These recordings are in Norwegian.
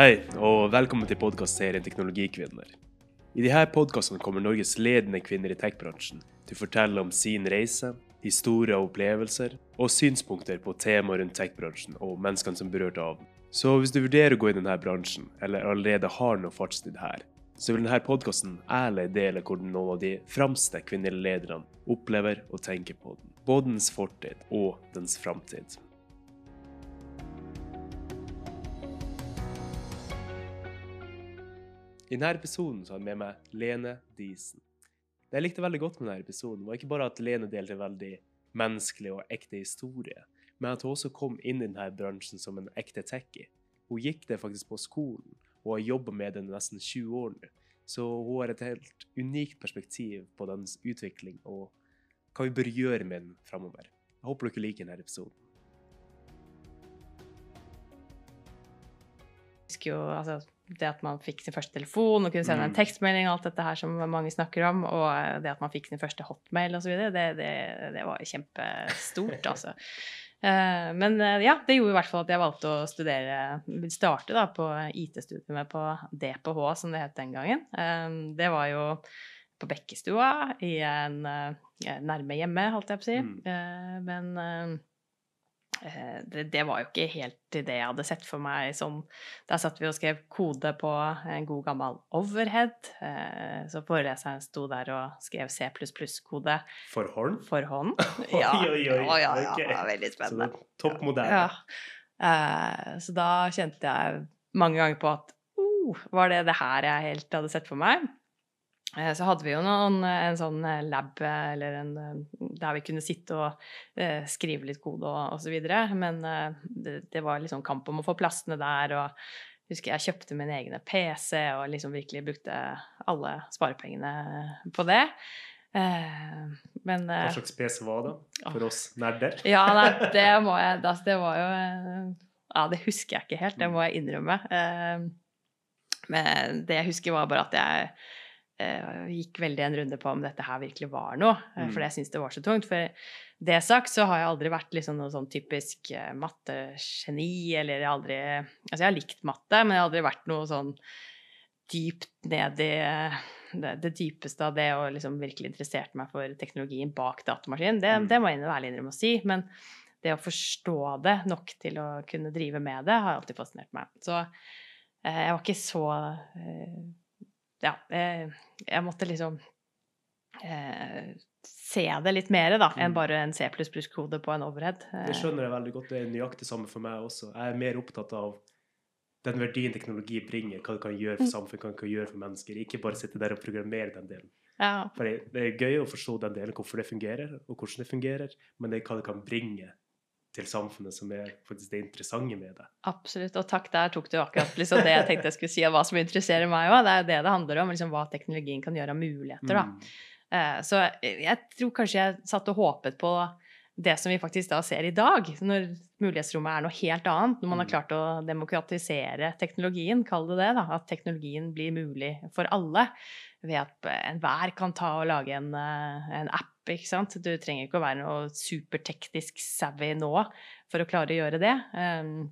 Hei, og velkommen til podkastserien Teknologikvinner. I disse podkastene kommer Norges ledende kvinner i tech-bransjen til å fortelle om sin reise, historier og opplevelser, og synspunkter på temaer rundt tech-bransjen og menneskene som er berørt av den. Så hvis du vurderer å gå i denne bransjen, eller allerede har noe fartstid her, så vil denne podkasten ærlig dele hvordan noen av de fremste kvinnelige lederne opplever og tenker på den. Både dens fortid og dens framtid. I denne episoden så har jeg med meg Lene Disen. Det jeg likte veldig godt med denne episoden, var ikke bare at Lene delte en veldig menneskelig og ekte historie, men at hun også kom inn i denne bransjen som en ekte techie. Hun gikk det faktisk på skolen, og har jobba med den i nesten 20 år nå. Så hun har et helt unikt perspektiv på dens utvikling og hva vi bør gjøre med den framover. Jeg håper dere liker denne episoden. Jeg husker jo altså, det at man fikk sin første telefon og kunne sende en Mm. tekstmelding alt dette her som mange snakker om, og det at man fikk sin første hotmail osv., det, det, det var kjempestort, altså. Eh, Men eh, ja, det gjorde i hvert fall at jeg valgte å studere, starte da på IT-studiet på DPH, som det het den gangen. Eh, Det var jo på Bekkestua, i en eh, nærme hjemme, holdt jeg på å si. Mm. Eh, Men eh, eh, det, det var jo ikke helt det jeg hadde sett for meg sånn Der satt vi og skrev kode på en god gammel overhead. eh, Så foreleseren sto der og skrev C++-kode For hånd? for hånd. Ja, oi, oi, ja, ja, ja, okay. det var veldig spennende. topp moderne. Ja. Eh, Så da kjente jeg mange ganger på at oh, var det det her jeg helt hadde sett for meg? Eh, Så hadde vi jo noen, en sånn lab eh, eller en, eh, der vi kunne sitte og eh, skrive litt kode og osv. Men eh, det, det var liksom kamp om å få plassene der. og jeg husker jeg kjøpte min egen PC og liksom virkelig brukte alle sparepengene på det. Eh, Men Hva eh, slags PC var det for oss nerder? ja, nei, det må jeg altså, Det var jo eh, Ja, det husker jeg ikke helt, det må jeg innrømme. Eh, Men det jeg husker, var bare at jeg eh, gikk veldig en runde på om dette her virkelig var noe, eh, Mm. for jeg syns det var så tungt. For det sagt så har jeg aldri vært liksom noe sånn typisk eh, mattegeni, eller jeg har aldri Altså, jeg har likt matte, men jeg har aldri vært noe sånn dypt ned i eh, det, det dypeste av det, og liksom virkelig interesserte meg for teknologien bak datamaskinen. Det, Mm. det må jeg ærlig innrømme å si. Men det å forstå det nok til å kunne drive med det, har alltid fascinert meg. Så eh, jeg var ikke så eh, Ja, eh, jeg måtte liksom eh, se det litt mer, da, enn Mm. bare en C++-kode på en overhead. Det skjønner jeg veldig godt. Det er nøyaktig samme for meg også. Jeg er mer opptatt av den verdien teknologi bringer, hva det kan gjøre for Mm. samfunnet, hva det kan gjøre for mennesker. Ikke bare sitte der og programmere den delen. Ja, For det det er gøy å forstå den delen, hvorfor det fungerer, og hvordan det fungerer, men det er hva det kan bringe til samfunnet som er faktisk det interessante med det. Absolutt. Og takk, der tok du akkurat liksom det jeg tenkte jeg skulle si, og hva som interesserer meg òg. Det er jo det det handler om, liksom hva teknologien kan gjøre av muligheter. Mm. Eh, Så jeg tror kanskje jeg satt og håpet på det som vi faktisk da ser i dag, når mulighetsrommet er noe helt annet, når man har Mm. klart å demokratisere teknologien, kall det det, da, at teknologien blir mulig for alle, ved at enhver kan ta og lage en, eh, en app, ikke sant. Du trenger ikke å være noe superteknisk savvy nå for å klare å gjøre det. Um,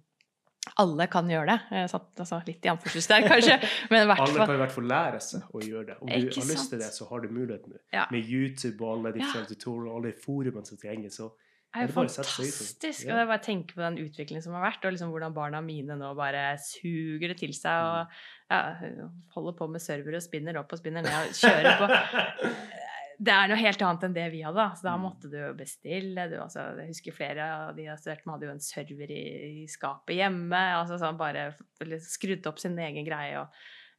alle kan gjøre det. Satt altså, litt i anførselstegn, kanskje, men hvert Alle kan i hvert fall lære seg å gjøre det. Om du har lyst til det, så har du muligheten nå. Ja. Med YouTube og alle de Ja. tutorialene og alle forumene som trenger, så er Er jo det det? fantastisk. Og jeg bare tenker på den utviklingen som har vært, og liksom hvordan barna mine nå bare suger det til seg og Mm. ja, holder på med server og spinner opp og spinner ned og kjører på. Det er noe helt annet enn det vi hadde. Så da Mm. måtte du bestille. Du, altså, jeg husker flere av de jeg studerte med, hadde jo en server i, i skapet hjemme. altså sånn Bare skrudd opp sin egen greie. og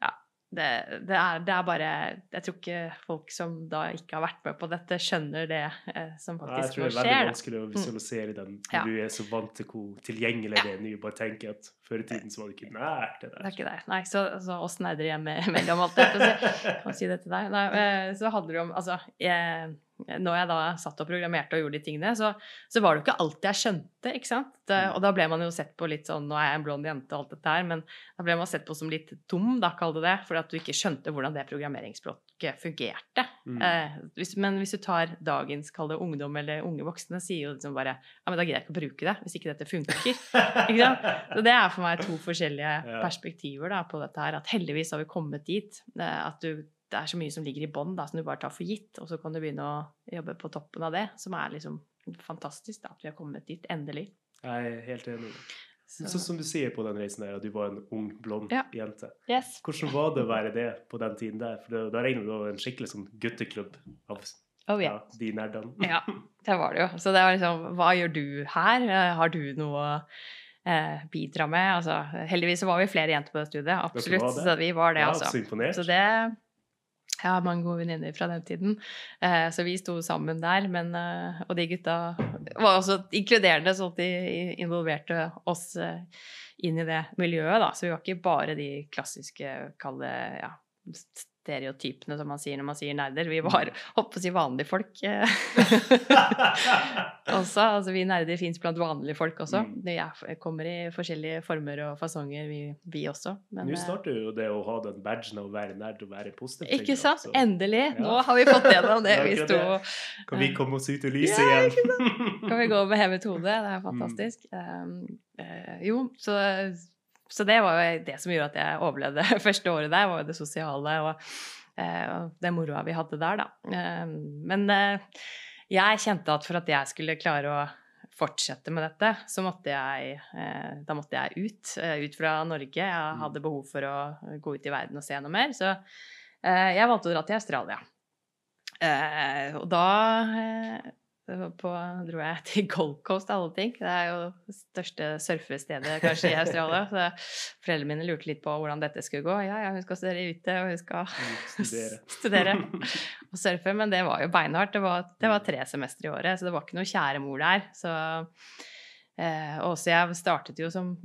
ja, det, det, er, det er bare Jeg tror ikke folk som da ikke har vært med på dette, skjønner det eh, som skjer. jeg tror det er veldig skjer. da. vanskelig å visualisere den når Ja. du er så vant til hvor tilgjengelig det er nå. Bare tenker at før i tiden så var det ikke nært det Det er ikke det. Nei, så, så er dere hjemme mellom alt dette. Så kan si det til deg. Nei, eh, så handler det om Altså, jeg, når jeg da satt og programmerte og gjorde de tingene, så, så var det jo ikke alt jeg skjønte, ikke sant? Det, Mm. og da ble man jo sett på litt sånn Nå er jeg en blond jente og alt dette her, men da ble man sett på som litt dum, da, kall det det, fordi at du ikke skjønte hvordan det ikke fungerte. Mm. Eh, hvis, men hvis du tar dagens kall det ungdom eller unge voksne, sier jo liksom bare ja, men da gidder jeg ikke å bruke det hvis ikke dette funker. ikke sant? Så det er for meg to forskjellige Ja. perspektiver da, på dette her. At heldigvis har vi kommet dit. eh, At du, det er så mye som ligger i bånn som du bare tar for gitt, og så kan du begynne å jobbe på toppen av det, som er liksom fantastisk da, at vi har kommet dit. Endelig. Jeg er helt enig. Så, Sånn som du sier på den reisen der, at du var en ung, blond Ja. jente. yes. Hvordan var det å være det på den tiden der? For da regner du med en skikkelig sånn gutteklubb av Oh, ja, de nerdene. Ja, det var det jo. Så det var liksom Hva gjør du her? Eh, Har du noe å eh, bidra med? Altså, heldigvis så var vi flere jenter på det studiet. Absolutt. det? Så vi var det, Ja, altså. så imponert. Så det Jeg har mange gode venninner fra den tiden, eh, så vi sto sammen der. Men, eh, og de gutta var også inkluderende, sånn at de involverte oss eh, inn i det miljøet, da. Så vi var ikke bare de klassiske, kalde ja, stereotypene som man sier når man sier nerder. Vi var, holdt på å si, vanlige folk. eh. også, altså vi nerder fins blant vanlige folk også. Vi er, kommer i forskjellige former og fasonger, vi, vi også. Men, Nå eh, starter jo det å ha den badgen å være nerd og være positiv. ikke sant? så Endelig! Ja. Nå har vi fått gjennom det. Det Vi sto Kan vi komme oss ut i lyset Ja, igjen? Kan vi gå med hevet hode? Det Mm. er fantastisk. Um, uh, jo, så, så det var jo det som gjorde at jeg overlevde første året der, var jo det sosiale og, eh, og det moroa vi hadde der, da. Um, men eh, jeg kjente at for at jeg skulle klare å fortsette med dette, så måtte jeg eh, Da måtte jeg ut. ut fra Norge. Jeg Mm. hadde behov for å gå ut i verden og se noe mer. Så eh, jeg valgte å dra til Australia. Eh, og da på, dro jeg til Gold Coast, alle ting. Det er jo det største surfestedet kanskje i Australia. Så foreldrene mine lurte litt på hvordan dette skulle gå. Ja, ja, hun skal studere ute, og hun skal Studere. studere og surfe. Men det var jo beinhardt. Det var, det var tre semestre i året, så det var ikke noe kjære mor der. Så eh, også jeg startet jo som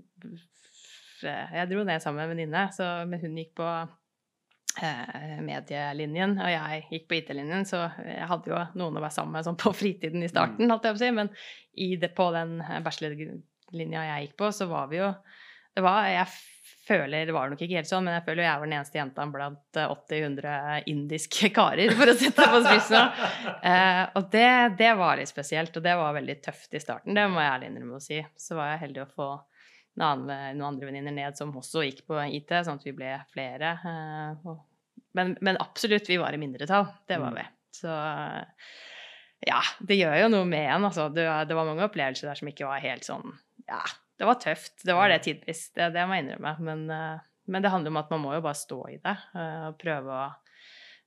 Jeg dro ned sammen med en venninne, men hun gikk på medielinjen, og jeg gikk på IT-linjen, så jeg hadde jo noen å være sammen med sånn på fritiden i starten, holdt jeg på å si, men i det, på den bachelorlinja jeg gikk på, så var vi jo det var, Jeg føler, det var nok ikke helt sånn, men jeg føler jeg var den eneste jenta blant 80-100 indiske karer, for å sette det på spissen. Eh, og det, det var litt spesielt, og det var veldig tøft i starten, det må jeg ærlig innrømme å si. Så var jeg heldig å få noen andre venninner ned som også gikk på IT, sånn at vi ble flere. Eh, men, men absolutt, vi var i mindretall. Det var Mm. vi. Så ja, det gjør jo noe med en. Altså. Det, det var mange opplevelser der som ikke var helt sånn Ja, det var tøft. Det var det tidvis. Det, det må jeg innrømme. Men, eh, men det handler om at man må jo bare stå i det eh, og prøve å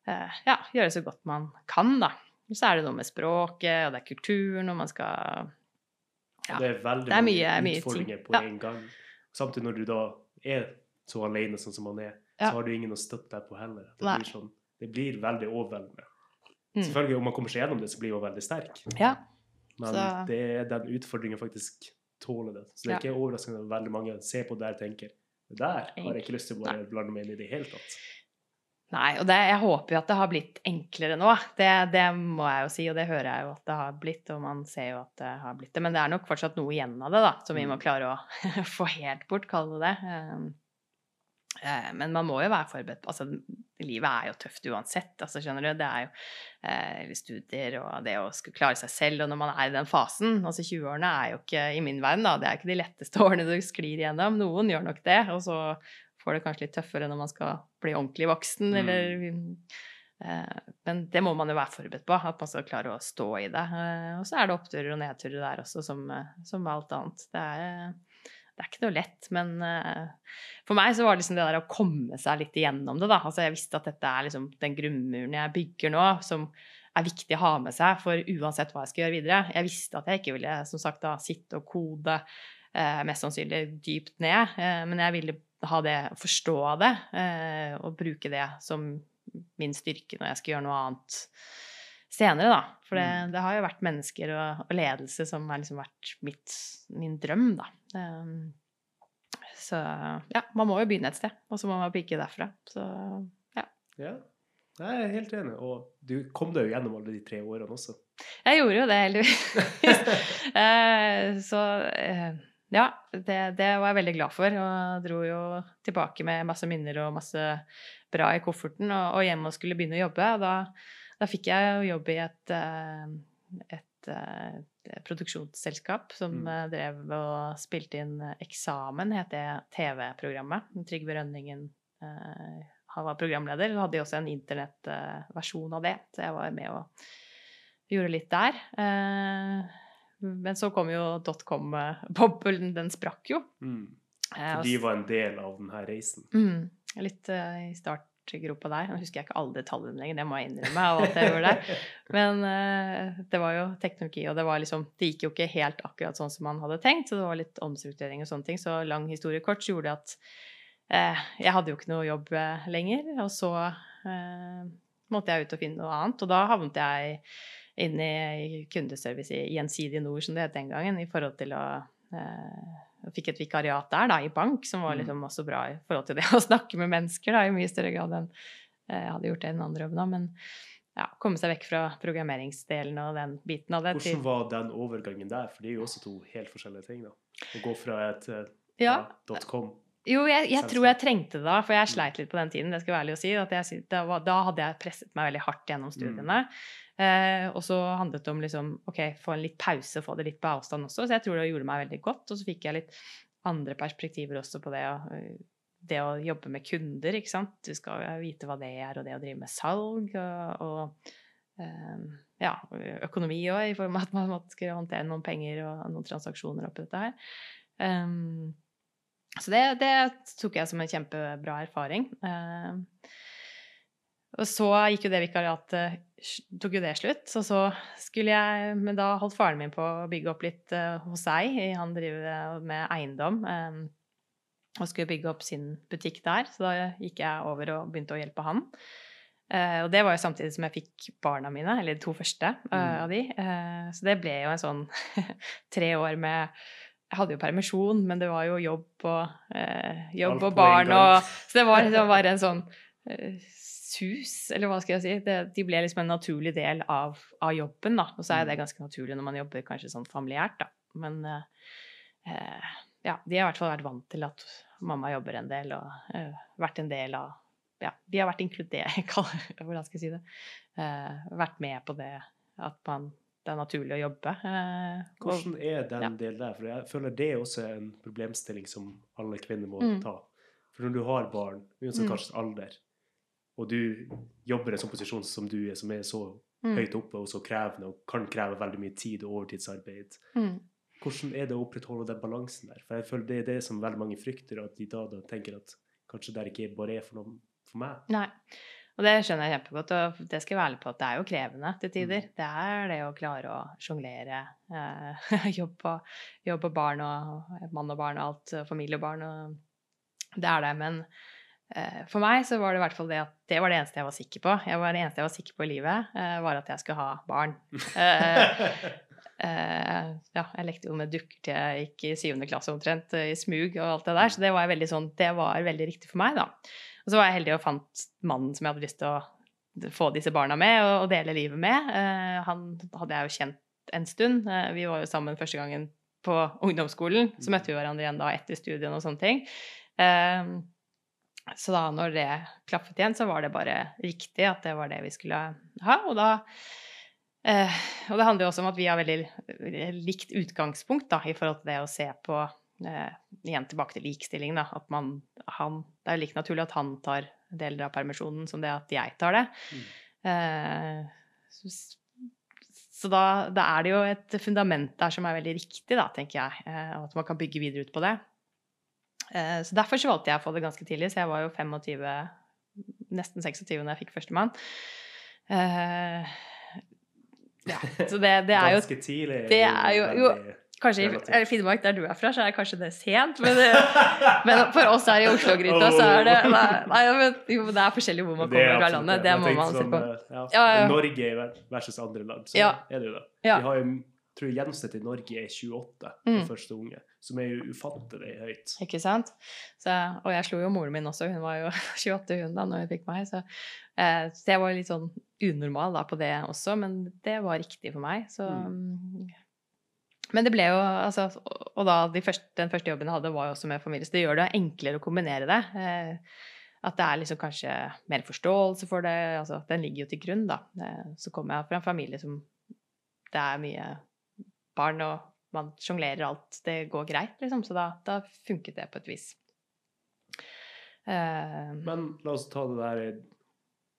eh, ja, gjøre så godt man kan, da. Så er det noe med språket, og det er kulturen, og man skal Ja. Det er veldig Det er mange mye- ting. utfordringer på en gang. Samtidig når du da er så alene sånn som man er, så har du ingen å støtte deg på heller. Det blir, sånn, det blir veldig overveldende. Mm. Selvfølgelig, om man kommer seg gjennom det, så blir man veldig sterk. Ja. Men Så- det er den utfordringen faktisk tåler det. Så det er ikke overraskende at veldig mange ser på det og tenker det der har jeg ikke lyst til å blande meg inn i det hele tatt. Nei, og det, jeg håper jo at det har blitt enklere nå. Det, det må jeg jo si, og det hører jeg jo at det har blitt, og man ser jo at det har blitt det. Men det er nok fortsatt noe igjen av det, da, som vi må Mm. klare å få helt bort, kalle det det. Um, eh, Men man må jo være forberedt Altså, livet er jo tøft uansett, altså, skjønner du. Det er jo eh, studier og det å skulle klare seg selv, og når man er i den fasen Altså, 20-årene er jo ikke, i min verden, da, det er ikke de letteste årene du sklir igjennom. Noen gjør nok det, og så får det kanskje litt tøffere når man skal bli ordentlig voksen, Mm. eller eh, Men det må man jo være forberedt på, at man skal klare å stå i det. Eh, og så er det oppturer og nedturer der også, som, eh, som alt annet. Det er, det er ikke noe lett, men eh, for meg så var det liksom det der å komme seg litt igjennom det, da. Altså jeg visste at dette er liksom den grunnmuren jeg bygger nå, som er viktig å ha med seg for uansett hva jeg skal gjøre videre. Jeg visste at jeg ikke ville som sagt da sitte og kode eh, mest sannsynlig dypt ned, eh, men jeg ville ha det, forstå det, eh, og bruke det som min styrke når jeg skal gjøre noe annet senere, da. For det, Mm. det har jo vært mennesker og, og ledelse som har liksom vært mitt, min drøm, da. Um, så ja, man må jo begynne et sted, og så må man pikke derfra. Så Ja, jeg er helt enig. Og du kom deg jo gjennom alle de tre årene også. jeg gjorde jo det, heldigvis. Eh, så eh, ja, det, det var jeg veldig glad for, og dro jo tilbake med masse minner og masse bra i kofferten og, og hjemme og skulle begynne å jobbe. Og da, da fikk jeg jo jobb i et, et, et, eh, et produksjonsselskap som Mm. eh, drev og spilte inn Eksamen, het det TV-programmet. Trygve Rønningen eh, han var programleder. Så hadde de også en internettversjon av det, så jeg var med og gjorde litt der. Eh, men så kom jo dotcom-boblen, den sprakk jo. Mm. Eh, For de var en del av denne reisen. Mm, litt uh, i startgropa der. Nå husker jeg ikke alle detaljene lenger, det må jeg innrømme. av alt jeg gjorde der. Men uh, det var jo teknologi, og det var liksom Det gikk jo ikke helt akkurat sånn som man hadde tenkt, så det var litt omstrukturering og sånne ting. Så lang historie kort så gjorde at uh, jeg hadde jo ikke noe jobb lenger, og så måtte jeg ut og finne noe annet. Og da havnet jeg inn i kundeservice i Gjensidige Nord, som det het den gangen, i forhold til å eh, fikk et vikariat der, da, i bank, som var Mm. liksom også bra i forhold til det å snakke med mennesker, da, i mye større grad enn eh, jeg hadde gjort det i den andre jobben. da, Men ja, komme seg vekk fra programmeringsdelen og den biten av det Hvordan var den overgangen der? For det er jo også to helt forskjellige ting, da. Å gå fra et eh, Ja. .com Jo, jeg, jeg tror jeg trengte det da, for jeg Mm. sleit litt på den tiden. det skal være ærlig å si, jeg, da, da hadde jeg presset meg veldig hardt gjennom Mm. Eh, og så handlet det om liksom, ok, få en litt pause, få det litt på avstand også. Så jeg tror det gjorde meg veldig godt. Og så fikk jeg litt andre perspektiver også på det å, det å jobbe med kunder, ikke sant. Du skal vite hva det er, og det å drive med salg og, og eh, ja, økonomi òg, i form av at man skulle håndtere noen penger og noen transaksjoner oppi dette her. Um, så det, det tok jeg som en kjempebra erfaring. Eh, og så gikk jo det vikariatet tok jo det slutt. Så så skulle jeg Men da holdt faren min på å bygge opp litt eh, hos seg. Han driver med eiendom. eh, og skulle bygge opp sin butikk der. Så da gikk jeg over og begynte å hjelpe han. Eh, og det var jo samtidig som jeg fikk barna mine, eller de to første eh, Mm. av de. Eh, så det ble jo en sånn tre år med Jeg hadde jo permisjon, men det var jo jobb og, eh, jobb og barn og Så det var liksom bare en sånn eh, sus, eller hva skal jeg si. Det, de ble liksom en naturlig del av, av jobben, da. Og så er det ganske naturlig når man jobber kanskje sånn familiært, da. Men eh, eh, ja, de har i hvert fall vært vant til at mamma jobber en del, og eh, vært en del av Ja, de har vært inkludert, hvordan skal jeg si det? Eh, vært med på det at man det er naturlig å jobbe. Eh, Hvordan er den Ja. delen der? For jeg føler det er også en problemstilling som alle kvinner må Mm. ta. For når du har barn, uansett Mm. kanskje alder, og du jobber i en sånn posisjon som du er, som er så Mm, høyt oppe og så krevende, og kan kreve veldig mye tid og overtidsarbeid, mm. hvordan er det å opprettholde den balansen der? For jeg føler det er det som veldig mange frykter, at de da, da tenker at kanskje det ikke bare er for noe for meg. Nei. Og det skjønner jeg kjempegodt, og det skal jeg være ærlig på at det er jo krevende til tider. Mm. Det er det å klare å sjonglere eh, jobb, og, jobb og barn og mann og barn og alt, familie og barn og Det er det, men for meg så var det i hvert fall det at det var det eneste jeg var sikker på. Jeg var, det eneste jeg var sikker på i livet, eh, var at jeg skulle ha barn. Eh, Eh, ja, jeg lekte jo med dukker til jeg gikk i syvende klasse omtrent, eh, i smug og alt det der. Så det var veldig sånn, det var veldig riktig for meg, da. Og så var jeg heldig og fant mannen som jeg hadde lyst til å få disse barna med og, og dele livet med. Eh, han hadde jeg jo kjent en stund. Eh, vi var jo sammen første gangen på ungdomsskolen. Så møtte vi hverandre igjen da etter studiene og sånne ting. Så da når det klaffet igjen, så var det bare riktig at det var det vi skulle ha. Og da Eh, og det handler jo også om at vi har veldig likt utgangspunkt da, i forhold til det å se på eh, Igjen tilbake til likestilling, da. At man han, Det er jo like naturlig at han tar deler av permisjonen som det at jeg tar det. Mm. Eh, så, så da, da er det jo et fundament der som er veldig riktig, da, tenker jeg. Eh, at man kan bygge videre ut på det. Eh, så derfor så valgte jeg å få det ganske tidlig, så jeg var jo 25, nesten 26 da jeg fikk førstemann. Eh, ja, så det, det er jo Ganske tidlig. det er jo- jo, Kanskje i Finnmark, der du er fra, så er kanskje det sent. Men, men for oss her i Oslo-gryta, så er det Nei, nei men, jo, det er forskjellig hvor man er kommer fra landet. det. Det må man se sånn, på. eh, Ja. Norge versus andre land, så Ja. er det jo det. Vi har jo, tror jeg gjennomsnittet i Norge er 28 Mm. for første unge, som er jo ufattelig høyt. Ikke sant? Så, og jeg slo jo moren min også, hun var jo 28 hun da når hun fikk meg. Så, eh, så jeg var litt sånn unormal da på det også, men det var riktig for meg. Så mm. Men det ble jo altså, Og da de første, den første jobben jeg hadde, var jo også med familie, så det gjør det enklere å kombinere det. Eh, at det er liksom kanskje mer forståelse for det. altså Den ligger jo til grunn, da. Eh, Så kommer jeg fra en familie som Det er mye barn, og man sjonglerer alt. Det går greit, liksom. Så da, da funket det på et vis. Uh, Men la oss ta det der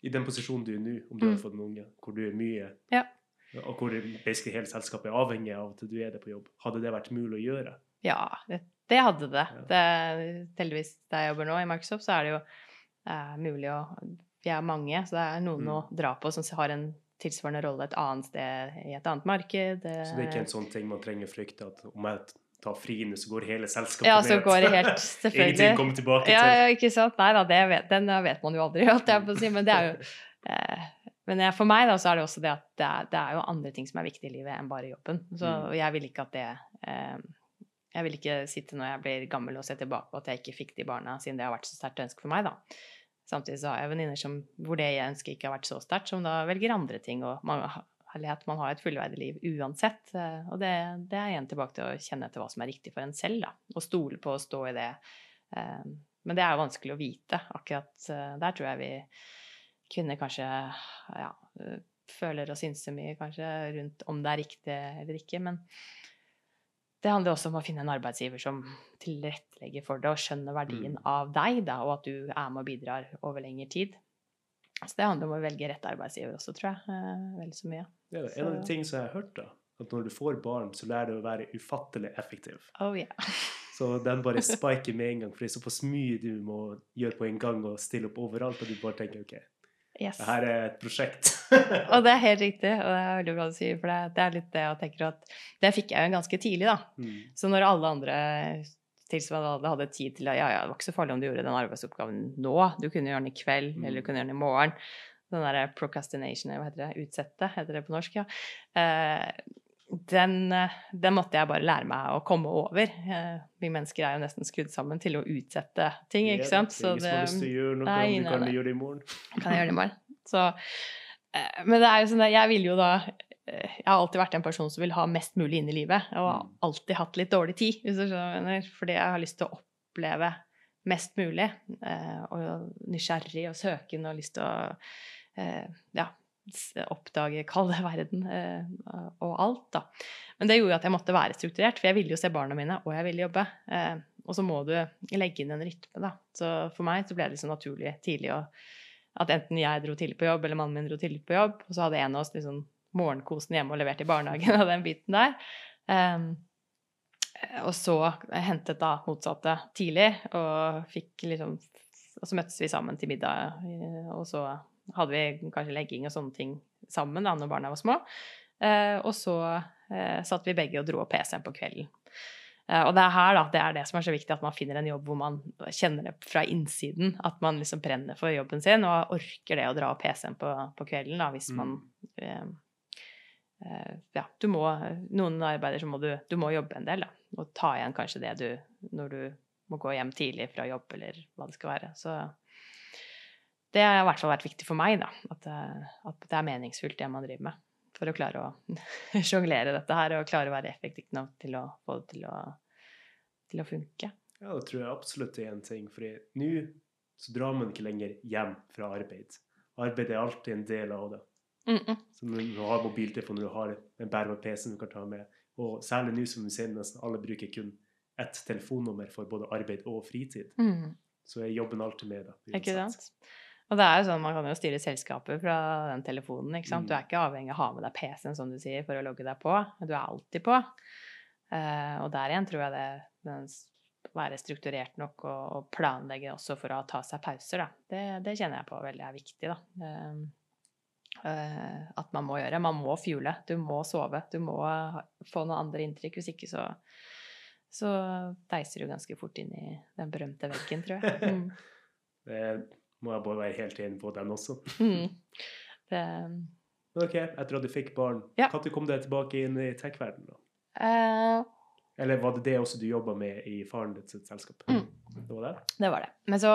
i- den posisjonen du er nå, om du Mm. har fått en unge, hvor du er mye Ja. Og hvor basically hele selskapet er avhengig av at du er der på jobb. Hadde det vært mulig å gjøre? Ja, det, det hadde det. Ja. det. Heldigvis der jeg jobber nå, i Microsoft, så er det jo eh, mulig å Vi er mange, så det er noen Mm. å dra på som har en tilsvarende rolle et annet sted i et annet marked. Så det er ikke en sånn ting man trenger frykte at om jeg tar friene, så går hele selskapet Ja, så går det helt Ingenting selvfølgelig kommer tilbake til. ja, ikke sant? Nei da, det vet, den vet man jo aldri, holdt jeg på å si. Men det er jo eh, Men eh, for meg da, så er det også det at det er, det er jo andre ting som er viktig i livet enn bare jobben. Så Mm. jeg vil ikke at det eh, Jeg vil ikke sitte når jeg blir gammel og se tilbake på at jeg ikke fikk de barna, siden det har vært så sterkt ønske for meg, da. Samtidig så har jeg venninner som- hvor det jeg ønsker ikke har vært så sterkt, som da velger andre ting, og man, at man har et fullverdig liv uansett. eh, Og det, det er igjen tilbake til å kjenne etter hva som er riktig for en selv, da. Og stole på å stå i det. Eh, Men det er jo vanskelig å vite. Akkurat eh, der tror jeg vi kvinner kanskje ja, føler og synser mye kanskje rundt om det er riktig eller ikke. Men det handler også om å finne en arbeidsgiver som tilrettelegger for det og skjønner verdien Mm. av deg, da, og at du er med og bidrar over lengre tid. Så det handler om å velge rett arbeidsgiver også, tror jeg. Veldig Vel så mye. Ja, en av de tingene som jeg har hørt, da, at når du får barn, så lærer du å være ufattelig effektiv. Oh yeah. Så den bare spiker med en gang, for det er såpass mye du må gjøre på en gang og stille opp overalt, og du bare tenker OK, Yes. det her er et prosjekt. Og det er helt riktig, og det er veldig bra du sier, for det, det er litt det jeg tenker at Det fikk jeg jo ganske tidlig, da. Mm. Så når alle andre tilsvarende hadde, tid til å Ja, ja, det var ikke så farlig om du gjorde den arbeidsoppgaven nå. Du kunne gjøre den i kveld, Mm. eller du kunne gjøre den i morgen. Den derre procrastination, hva heter det? Utsette, heter det på norsk, ja. Eh, den, den måtte jeg bare lære meg å komme over. Eh, vi mennesker er jo nesten skrudd sammen til å utsette ting, ikke sant? Det er ingen som har lyst til å gjøre noe, Nei, om du nei, kan nei. gjøre det i morgen. kan jeg gjøre det i morgen. Så, men det er jo sånn at jeg vil jo da eh, Jeg har alltid vært en person som vil ha mest mulig inn i livet, og har Mm. alltid hatt litt dårlig tid, hvis du skjønner. Fordi jeg har lyst til å oppleve mest mulig, eh, og nysgjerrig og søken og lyst til å eh, ja, oppdage kalde verden eh, og alt, da. Men det gjorde at jeg måtte være strukturert, for jeg ville jo se barna mine, og jeg ville jobbe. Eh, og så må du legge inn en rytme, da. Så for meg så ble det liksom naturlig tidlig å at enten jeg dro tidlig på jobb, eller mannen min dro tidlig på jobb, og så hadde en av oss liksom morgenkosen hjemme og levert i barnehagen og den biten der. Um, og så hentet da motsatte tidlig, og fikk liksom Og så møttes vi sammen til middag, eh, og så hadde vi kanskje legging og sånne ting sammen da når barna var små. Uh, og så uh, satt vi begge og dro opp PC-en på kvelden. Eh, og det er her da, det er det som er så viktig, at man finner en jobb hvor man kjenner det fra innsiden. At man liksom brenner for jobben sin og orker det å dra opp PC-en på, på kvelden. da, hvis man eh, eh, Ja, du må Noen arbeider så må du, du må jobbe en del, da. Og ta igjen kanskje det du Når du må gå hjem tidlig fra jobb, eller hva det skal være. Så det har i hvert fall vært viktig for meg, da. At, eh, at det er meningsfullt, det man driver med. For å klare å sjonglere dette her, og klare å være effektivt nok til å få det til å, til å funke. Ja, det tror jeg absolutt er en ting. For nå så drar man ikke lenger hjem fra arbeid. Arbeid er alltid en del av det. Mm -mm. Så når du har mobiltelefon, du har en bærbar PC du kan ta med, og særlig nå som vi ser nesten alle bruker kun ett telefonnummer for både arbeid og fritid, Mm. så er jobben alltid med. Da, Ikke uansett. sant? Og det er jo sånn, Man kan jo styre selskapet fra den telefonen. ikke sant? Du er Mm. ikke avhengig av å ha med deg PC-en som du sier, for å logge deg på. Du er alltid på. Uh, og der igjen tror jeg det den være strukturert nok og, og planlegge også for å ta seg pauser. Da. Det, det kjenner jeg på veldig er viktig. da. Uh, uh, at man må gjøre. Man må fuele. Du må sove. Du må få noen andre inntrykk. Hvis ikke så, så deiser du ganske fort inn i den berømte veggen, tror jeg. Mm. Det må jeg bare være helt enig på den også. Mm. Det, ok, etter at du fikk barn, Ja. når kom du tilbake inn i tech-verdenen? eh, Eller var det det også du jobba med i faren ditt sitt selskap? Mm. Det var det? det var det. Men så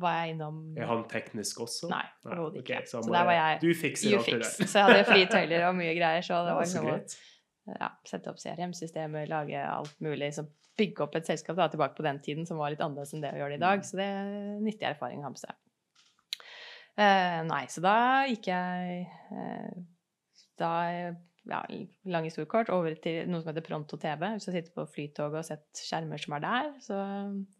var jeg innom Er han teknisk også? Nei, overhodet ikke. ikke. Så, Så der var jeg Du fikser alt det der. Så jeg hadde frie tøyler og mye greier. Så det var liksom ja, sette opp CRM-systemer, lage alt mulig. Så bygge opp et selskap da, tilbake på den tiden som var litt annerledes enn det å gjøre det i dag. Mm. Så det er nyttig erfaring å ha med seg. Eh, nei, så da gikk jeg eh, da ja, lang historiekort over til noe som heter Pronto TV. Hvis jeg sitter på flytoget og sett skjermer som er der, så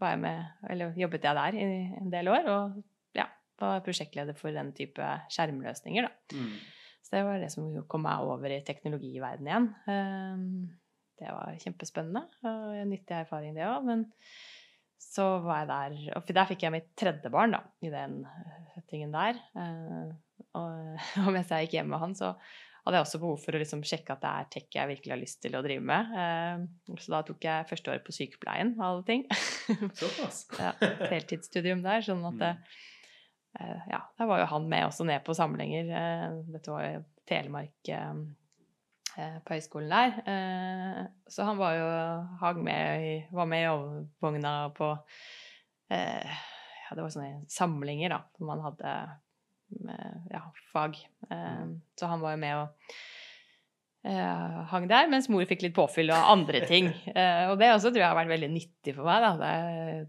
var jeg med, eller jobbet jeg der i en del år. Og ja, var prosjektleder for den type skjermløsninger, da. Mm. Så det var det som kom meg over i teknologiverdenen igjen. Ehm, Det var kjempespennende og en nyttig erfaring, det òg. Men så var jeg der Og der fikk jeg mitt tredje barn, da, i den settingen der. Eh, Og, og mens jeg gikk hjem med han, så hadde jeg også behov for å liksom sjekke at det er tech jeg virkelig har lyst til å drive med. Eh, Så da tok jeg første året på sykepleien, og alle ting. Såpass. ja, heltidsstudium der, sånn at det, eh, Ja, der var jo han med også ned på samlinger. Eh, dette var jo Telemark eh, eh, på høyskolen der. Eh, så han var jo hang med var med i overvogna på eh, Ja, det var sånne samlinger, da, hvor man hadde med, ja, fag. Eh, så han var jo med og eh, hang der, mens mor fikk litt påfyll og andre ting. Eh, og det også tror jeg har vært veldig nyttig for meg. Det,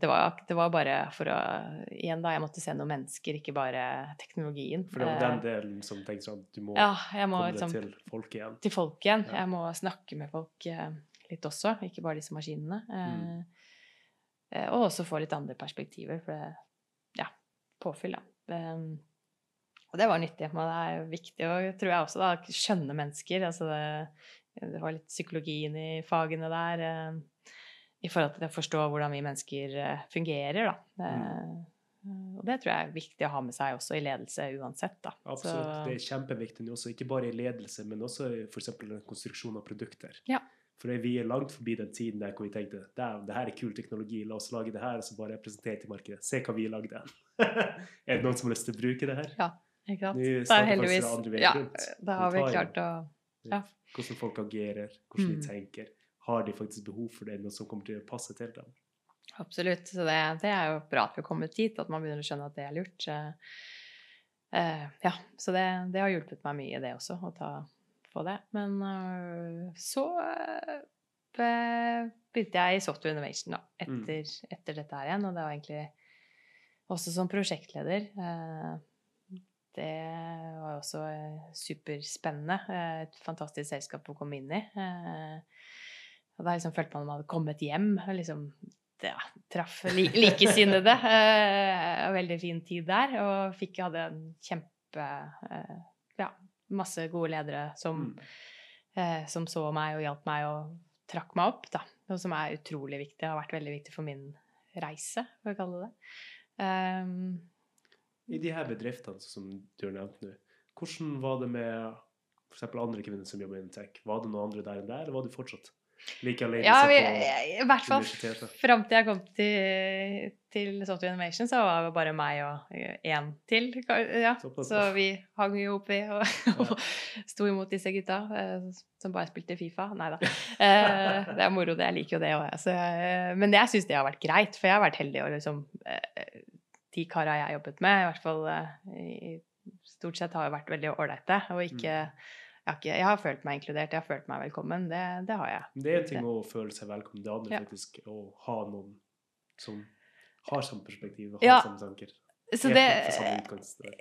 det, var, det var bare for å Igjen, da. Jeg måtte se noen mennesker, ikke bare teknologien. For det var Eh, den delen som tenkte sånn at du må ja, må komme liksom til folk igjen. til folk igjen. Ja. Jeg må snakke med folk eh, litt også, ikke bare disse maskinene. Eh, Mm. eh, og også få litt andre perspektiver, for det Ja, påfyll, da. Og det var nyttig. Men det er viktig å, tror jeg også, da, skjønne mennesker. Altså det, det var litt psykologien i fagene der. Eh, I forhold til å forstå hvordan vi mennesker eh, fungerer, da. Eh, og det tror jeg er viktig å ha med seg også i ledelse uansett, da. Absolutt. Så- Det er kjempeviktig nå også, ikke bare i ledelse, men også f.eks. konstruksjon av produkter. Ja. For vi er langt forbi den tiden der hvor vi tenkte "Dæven, det her er kul teknologi, la oss lage det her, og så bare presentere til markedet. Se hva vi lagde. er det noen som har lyst til å bruke det her? Ikke sant? Nå Det er heldigvis Ja, rundt. da har vi Vi klart å Ja. Hvordan folk agerer, hvordan Mm. de tenker. Har de faktisk behov for det, noe som kommer til å passe til dem? Absolutt. Så det, det er jo bra at vi har kommet dit, at man begynner å skjønne at det er lurt. Uh, eh, ja, så det, det har hjulpet meg mye, det også, å ta på det. Men uh, så begynte jeg i Software Innovation da, Mm. etter, etter dette her igjen, og det var egentlig også som prosjektleder. Eh, det var også eh, superspennende. Eh, Et fantastisk selskap å komme inn i. Eh, Og da liksom følte man at man hadde kommet hjem. og liksom ja, traff li likesinnede. veldig fin tid der. Og fikk, hadde en kjempe Ja, masse gode ledere som, Mm. som så meg og hjalp meg og trakk meg opp, da. Noe som er utrolig viktig. Har vært veldig viktig for min reise, for å kalle det. Um, I de her bedriftene som du har nevnt nå, hvordan var det med eksempel andre kvinner som jobber innen tech? Var det noen andre der enn der, eller var du fortsatt like alene? Ja, vi, i hvert fall fram til jeg kom til, til Software Innovation, så var det bare meg og én til. Ja. Så vi hang jo oppi og, og sto imot disse gutta eh, som bare spilte Fifa. Nei da. Eh, det er moro, det. Jeg liker jo det òg. Men jeg syns det har vært greit, for jeg har vært heldig og liksom eh, De kara jeg har jobbet med, i hvert fall eh, i, stort sett har jo vært veldig ålreite. Og ikke Mm. jeg har, ikke, jeg har følt meg inkludert, jeg har følt meg velkommen. Det, det har jeg. Det er en ting å føle seg velkommen, det andre Ja. faktisk å ha noen som har samme perspektiv og har Ja. samme tanker. Så det.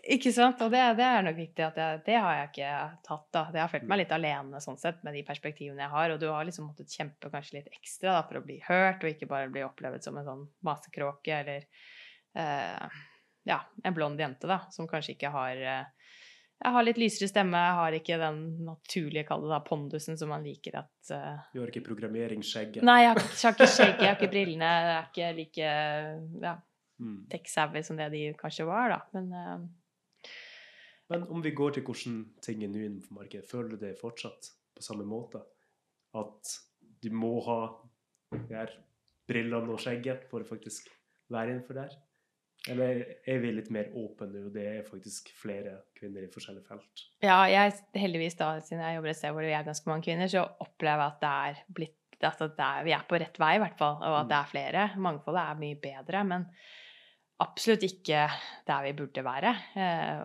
Ikke sant? Og det, det er nok viktig at jeg, det har jeg ikke tatt, da. Jeg har følt meg litt alene sånn sett med de perspektivene jeg har, og du har liksom måttet kjempe kanskje litt ekstra da, for å bli hørt, og ikke bare bli opplevd som en sånn masekråke eller ja, en blond jente, da, som kanskje ikke har eh, jeg har litt lysere stemme, jeg har ikke den naturlige, kall det da, pondusen som man liker at uh... Du har ikke programmeringsskjegget. Nei, jeg har ikke, jeg har ikke skjegg, jeg har ikke brillene, jeg er ikke like ja, Mm. tech-savvy som det de kanskje var, da. Men uh... Men om vi går til hvordan ting er nå innenfor markedet, føler du det fortsatt på samme måte? At du må ha de her brillene og skjegget for å faktisk være innenfor der? Eller er vi litt mer åpne og det er faktisk flere kvinner i forskjellige felt? Ja, jeg, heldigvis da, siden jeg jobber et sted hvor det er ganske mange kvinner, så opplever jeg at det er blitt det er, vi er på rett vei, i hvert fall, og at det er flere. Mangfoldet er mye bedre, men absolutt ikke der vi burde være. Eh,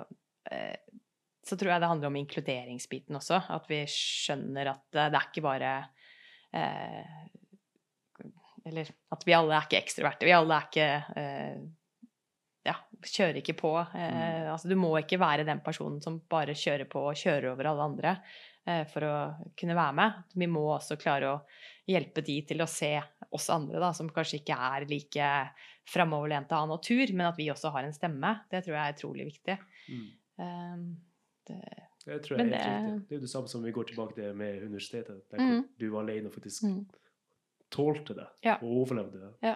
eh, så tror jeg det handler om inkluderingsbiten også. At vi skjønner at det, er ikke bare eh, Eller at vi alle er ikke ekstroverte. Vi alle er ikke Ja, kjører ikke på. Eh, Mm. altså, du må ikke være den personen som bare kjører på og kjører over alle andre eh, for å kunne være med. Vi må også klare å hjelpe de til å se oss andre, da, som kanskje ikke er like framoverlente av natur, men at vi også har en stemme. Det tror jeg er utrolig viktig. Mm. Um, det, Det tror jeg er helt det- riktig. Det er jo det samme som vi går tilbake til med universitetet, der Mm. du var alene og faktisk mm, tålte det Ja. og overlevde det. Ja.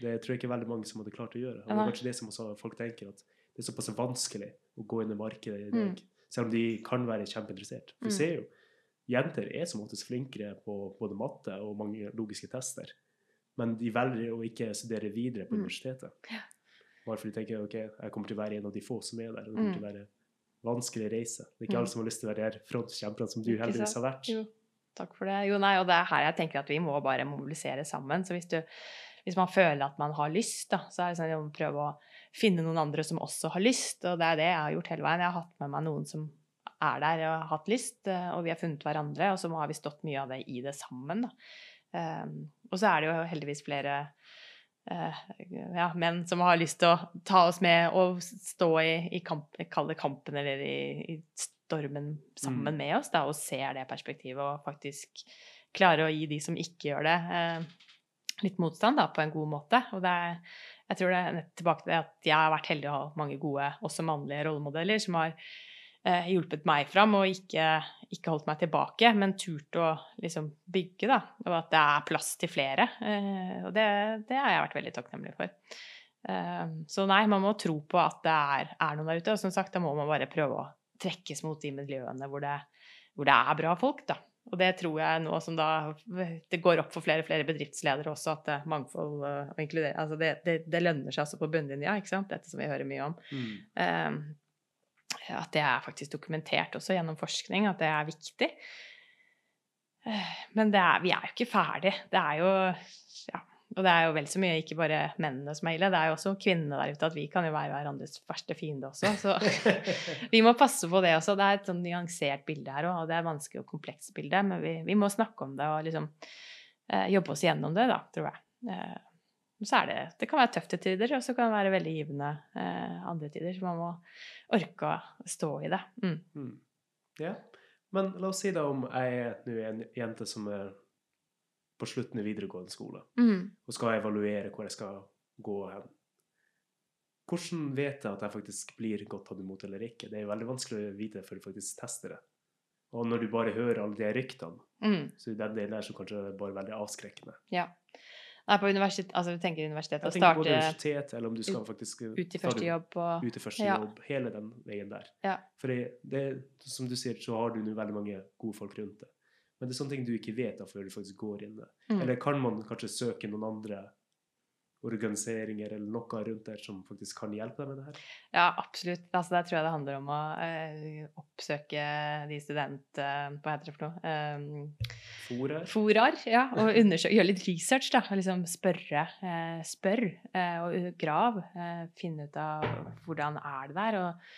Det tror jeg ikke veldig mange som hadde klart å gjøre. Og det er kanskje det som også folk tenker, at det er såpass vanskelig å gå inn i markedet i Mm. dag, selv om de kan være kjempeinteressert. For Mm. ser jo, jenter er som oftest flinkere på både matte og mange logiske tester, men de velger å ikke studere videre på Mm. universitetet. Ja. Bare fordi de tenker ok, jeg kommer til å være en av de få som er der, og det kommer til å være vanskelig reise. Det er ikke Mm. alle som har lyst til å være de her frontkjemperne som du heldigvis har vært. Jo, takk for det. Jo, nei, og det er her jeg tenker at vi må bare mobilisere sammen. Så hvis, du, hvis man føler at man har lyst, da, så er det sånn å prøve å finne noen andre som også har lyst. Og det er det jeg har gjort hele veien. Jeg har hatt med meg noen som er der og har hatt lyst, eh, og vi har funnet hverandre, og så har vi stått mye av det i det sammen, da. Um, og så er det jo heldigvis flere eh, ja, menn som har lyst til å ta oss med og stå i, i kamp, kall kampen eller i, i stormen sammen Mm. med oss, da, og ser det perspektivet og faktisk klarer å gi de som ikke gjør det, eh, litt motstand da, på en god måte. Og det er, jeg tror det er tilbake til det at jeg har vært heldig å ha mange gode, også mannlige rollemodeller, som har eh, hjulpet meg fram og ikke, ikke holdt meg tilbake, men turt å liksom bygge, da. Og at det er plass til flere. Eh, og det, det har jeg vært veldig takknemlig for. Eh, så nei, man må tro på at det er, er noen der ute. Og som sagt, da må man bare prøve å trekkes mot de miljøene hvor det, hvor det er bra folk, da. Og det tror jeg nå som da det går opp for flere og flere bedriftsledere også, at det, mangfold eh, og inkludering altså det, det, det lønner seg altså på bunnlinja, ikke sant? Dette som vi hører mye om. Mm. Um, at det er faktisk dokumentert også gjennom forskning, at det er viktig. Eh, Men det er, vi er jo ikke ferdig. Det er jo ja, Og det er jo vel så mye ikke bare mennene som er ille, det er jo også kvinnene der ute. At vi kan jo være hverandres verste fiende også. Så vi må passe på det også. Det er et sånn nyansert bilde her òg, og det er vanskelig og komplekst bilde. Men vi, vi må snakke om det og liksom eh, jobbe oss gjennom det, da, tror jeg. Eh, så er det, det kan være tøft til tider, og så kan det være veldig givende eh, andre tider. Så man må orke å stå i det. Mm. Mm. Ja. Men la oss si da om jeg er en jente som er på slutten av videregående skole, Mm. og skal evaluere hvor jeg skal gå hen. Hvordan vet jeg at jeg faktisk blir godt tatt imot eller ikke? Det er jo veldig vanskelig å vite før du faktisk tester det. Og når du bare hører alle de ryktene, Mm. så er den delen der som kanskje er bare veldig avskrekkende. Ja. Nei, på universitet, altså du tenker universitetet Jeg å tenker både starte universitet, eller om du skal faktisk ut i første jobb og ut i første Ja. jobb, hele den veien der. Ja. For det, det, som du sier, så har du nå veldig mange gode folk rundt deg. Men det er sånne ting du ikke vet da før du faktisk går inn det. Mm. Eller kan man kanskje søke noen andre organiseringer eller noe rundt der som faktisk kan hjelpe deg med det her? Ja, absolutt. Altså, der tror jeg det handler om å eh, oppsøke de student... Eh, hva heter det for noe? Eh, Fora? Forar, ja. Og gjøre litt research, da. og Liksom spørre. Eh, spør eh, og grav. Eh, finne ut av hvordan er det der. Og,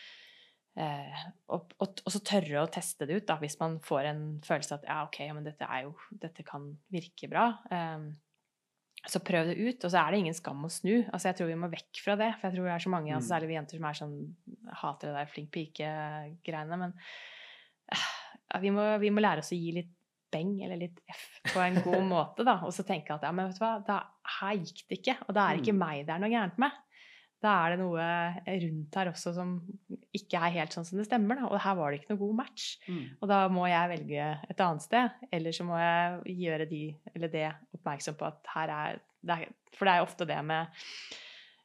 eh, og, og, og så tørre å teste det ut, da, hvis man får en følelse at ja, ok, men dette, er jo, dette kan virke bra. Eh, så prøv det ut, og så er det ingen skam å snu. Altså, jeg tror vi må vekk fra det, for jeg tror det er så mange, altså, Mm. særlig vi jenter, som er sånn hater det der flink pike-greiene. Men eh, vi, må, vi må lære oss å gi litt beng eller litt F på en god måte, da. Og så tenke at ja, men vet du hva, da, her gikk det ikke. Og da er det ikke Mm. meg det er noe gærent med. Da er det noe rundt her også som ikke er helt sånn som det stemmer. Da. Og her var det ikke noe god match. Mm. Og da må jeg velge et annet sted. Eller så må jeg gjøre de, eller det oppmerksom på at her er, det er For det er ofte det med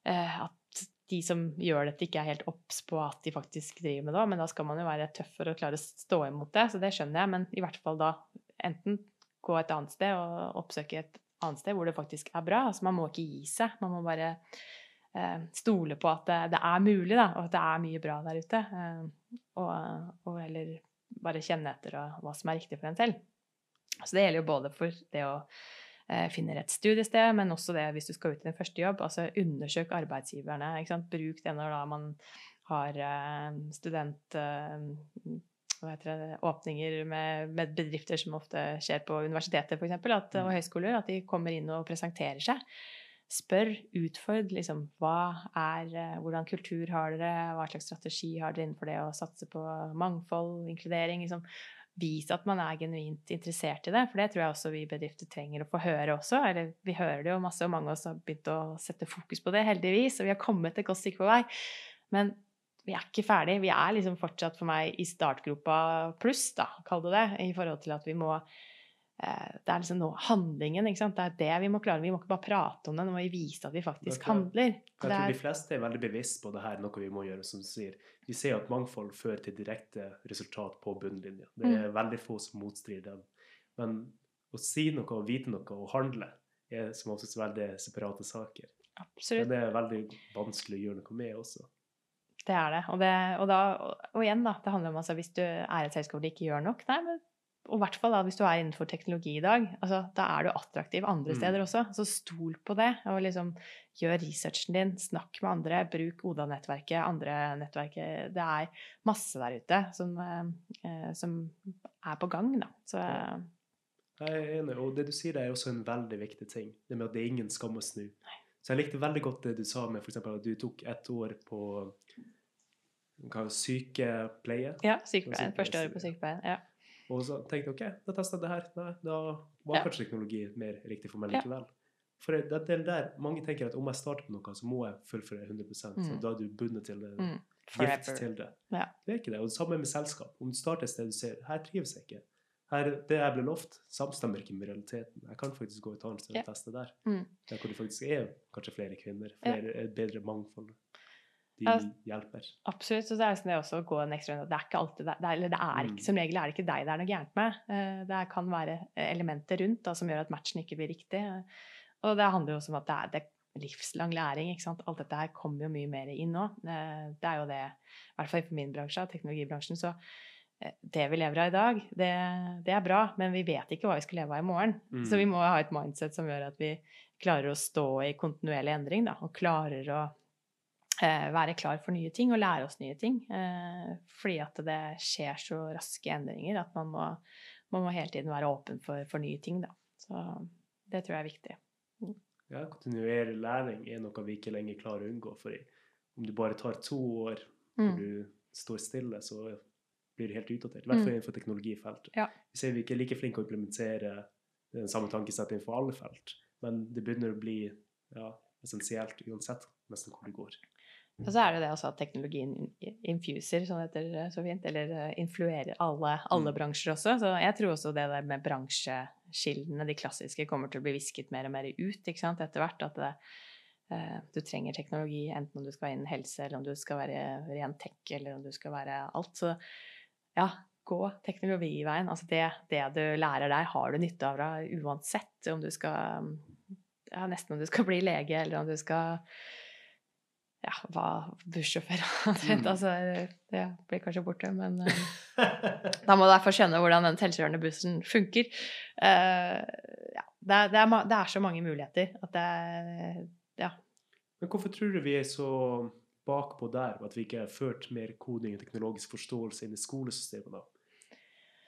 eh, at de som gjør dette, ikke er helt obs på at de faktisk driver med det. Men da skal man jo være tøff for å klare å stå imot det. Så det skjønner jeg. Men i hvert fall da enten gå et annet sted og oppsøke et annet sted hvor det faktisk er bra. Altså man må ikke gi seg. Man må bare stole på at det, er mulig, da, og at det er mye bra der ute. Eh, og, og heller bare kjenne etter og, hva som er riktig for en selv. Så det gjelder jo både for det å eh, finne rett studiested, men også det hvis du skal ut i din første jobb. altså Undersøk arbeidsgiverne. ikke sant? Bruk det når da man har eh, student... Eh, det, åpninger med, med, bedrifter som ofte skjer på universiteter for eksempel, at, og mm. høyskoler, at de kommer inn og presenterer seg. Spør, utfordr liksom hva er, eh, hvordan kultur har dere, hva slags strategi har dere innenfor det å satse på mangfold, inkludering? liksom Vise at man er genuint interessert i det, for det tror jeg også vi bedrifter trenger å få høre også. Eller vi hører det jo masse, og mange av oss har begynt å sette fokus på det, heldigvis, og vi har kommet et godt stykke på vei. Men vi er ikke ferdig. Vi er liksom fortsatt for meg i startgropa pluss, da, kall det det, i forhold til at vi må det er liksom nå handlingen. ikke sant? Det er det vi må klare. Vi må ikke bare prate om det, nå må vi vise at vi faktisk handler. Jeg tror de fleste er veldig bevisst på det her, noe vi må gjøre, som du sier vi ser at mangfold fører til direkte resultat på bunnlinja. Det er mm. veldig få som motstrider dem. Men å si noe og vite noe og handle er som oftest veldig separate saker. Absolutt. Men det er veldig vanskelig å gjøre noe med også. Det er det. Og, det, og, da, og igjen, da, det handler om altså, hvis du er et selskap og ikke gjør nok, nei, men og i hvert fall da, hvis du er innenfor teknologi i dag, altså, da er du attraktiv andre mm. steder også. Så stol på det, og liksom gjør researchen din. Snakk med andre. Bruk Oda-nettverket, andre nettverket. Det er masse der ute som, eh, som er på gang, da. Så ja. Jeg er enig, og det du sier, det er også en veldig viktig ting. Det med at det er ingen skam å snu. Nei. Så jeg likte veldig godt det du sa med f.eks. at du tok ett år på sykepleie. Ja, sykepleien. Første året på sykepleien. ja. Og så tenkte jeg OK, da testa jeg det her. Nei, da var ja. kanskje teknologi mer riktig for meg likevel. For det, det der, Mange tenker at om jeg starter på noe, så må jeg fullføre 100 mm. så Da er du bundet til det. Mm. Gift til det. Ja. Det er ikke det. Og det samme med selskap. Om du starter et sted du ser her trives jeg ikke. Her, det jeg ble lovt, samstemmer ikke med realiteten. Jeg kan faktisk gå et annet sted og teste der. Mm. Der hvor det faktisk er kanskje flere kvinner, flere, bedre mangfold de ja, hjelper. Absolutt. Og så er det sånn også å gå en ekstra Det er ikke alltid det, eller det er ikke, mm. Som regel er det ikke deg det er noe gærent med. Eh, det kan være elementer rundt da, som gjør at matchen ikke blir riktig. Og det handler jo også om at det er, det er livslang læring. ikke sant? Alt dette her kommer jo mye mer inn nå. Eh, det er jo det, i hvert fall i min bransje, teknologibransjen. så eh, det vi lever av i dag, det, det, er bra, men vi vet ikke hva vi skal leve av i morgen. Mm. Så vi må ha et mindset som gjør at vi klarer å stå i kontinuerlig endring, da, og klarer å Eh, være klar for nye ting og lære oss nye ting. Eh, fordi at det skjer så raske endringer at man må, man må hele tiden være åpen for, for, nye ting. Da. Så det tror jeg er viktig. Mm. Ja, kontinuerlig læring er noe vi ikke lenger klarer å unngå. For om du bare tar to år hvor mm. du står stille, så blir det helt utdatert. I hvert fall mm. innenfor teknologifeltet. Ja. Vi ser vi ikke er like flinke å implementere den samme tankesettet innenfor alle felt, men det begynner å bli ja, essensielt uansett nesten hvor du går. Og så er det det også at teknologien infuser, som det heter eh, så fint, eller eh, influerer alle, alle mm. bransjer også. Så jeg tror også det der med bransjeskillene, de klassiske, kommer til å bli visket mer og mer ut ikke sant, etter hvert. At det, uh, du trenger teknologi enten om du skal innen helse, eller om du skal være ren tech, eller om du skal være alt. Så ja, gå teknologiveien. Altså det, det du lærer der, har du nytte av deg uansett om du skal ja, Nesten om du skal bli lege, eller om du skal hva bussjåfør mm. altså, Det blir kanskje borte, men uh, da må du derfor skjønne hvordan den selvkjørende bussen funker. Uh, ja, det, er, det, er, det, er, så mange muligheter at det Ja. Men hvorfor tror du vi er så bakpå der, at vi ikke har ført mer koding og teknologisk forståelse inn i skolesystemet? da?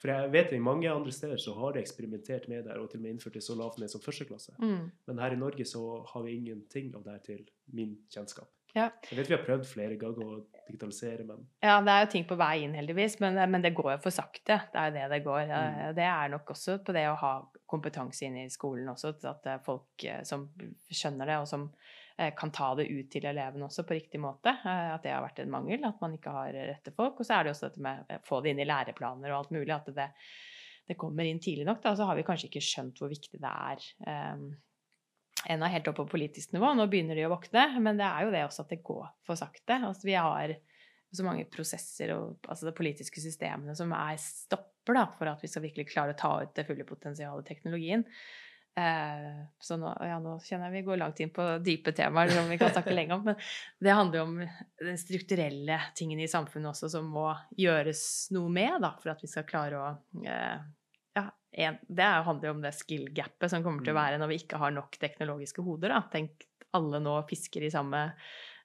For jeg vet I mange andre steder så har de eksperimentert med det og til og med innført det så lavt ned som førsteklasse. Mm. Men her i Norge så har vi ingenting av det her til min kjennskap. Ja. Jeg vet vi har prøvd flere ganger å digitalisere, men Ja, det er jo ting på vei inn, heldigvis, men, men det går jo for sakte. Det er jo det det går. Mm. Det er nok også på det å ha kompetanse inn i skolen også, at folk eh, som skjønner det, og som eh, kan ta det ut til elevene også på riktig måte. Eh, at det har vært en mangel, at man ikke har rette folk. Og så er det også dette med å få det inn i læreplaner og alt mulig. At det, det kommer inn tidlig nok. Da, så har vi kanskje ikke skjønt hvor viktig det er. Um, ennå helt opp på politisk nivå. Nå begynner de å våkne, men det er jo det også at det går for sakte. Altså, vi har så mange prosesser og altså de politiske systemene som er stopper da, for at vi skal virkelig klare å ta ut det fulle potensialet i teknologien. Eh, så nå, ja, nå kjenner jeg vi går langt inn på dype temaer som vi kan snakke lenge om. Men det handler jo om den strukturelle tingene i samfunnet også som må gjøres noe med da, for at vi skal klare å eh, en, det handler jo om det skill-gapet som kommer til å mm. være når vi ikke har nok teknologiske hoder. Da. Tenk alle nå fisker i samme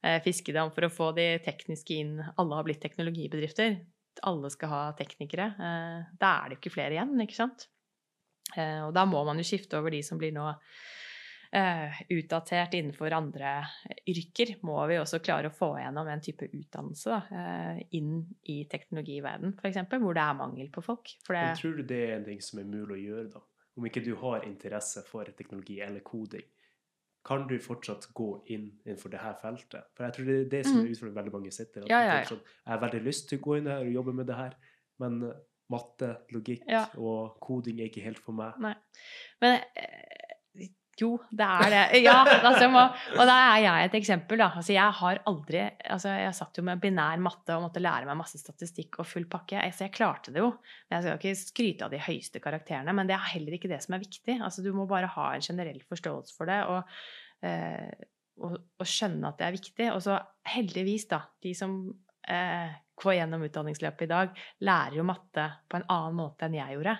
eh, fiskedam for å få de tekniske inn. Alle har blitt teknologibedrifter. Alle skal ha teknikere. Eh, da er det jo ikke flere igjen, ikke sant? Eh, og da må man jo skifte over de som blir nå utdatert innenfor andre yrker. Må vi også klare å få gjennom en type utdannelse da, eh, inn i teknologiverden, f.eks., hvor det er mangel på folk. Det, tror du det er en ting som er mulig å gjøre, da? Om ikke du har interesse for teknologi eller koding, kan du fortsatt gå inn innenfor det her feltet? For jeg tror det er det som er Mm. utfordringen veldig mange sitter. Ja, de ja, Sånn, jeg har veldig lyst til å gå inn her og jobbe med det her, men eh, matte, logikk Ja. og koding er ikke helt for meg. Nei. Men eh, jo, det er det. Ja, altså, og da er jeg et eksempel. Altså, jeg har aldri Altså, jeg satt jo med binær matte og måtte lære meg masse statistikk og full pakke. Altså, jeg klarte det jo. Jeg skal ikke skryte av de høyeste karakterene. Men det er heller ikke det som er viktig. Altså, du må bare ha en generell forståelse for det. og eh, og, og skjønne at det er viktig. Og så heldigvis, da, de som eh, går gjennom utdanningsløpet i dag, lærer jo matte på en annen måte enn jeg gjorde.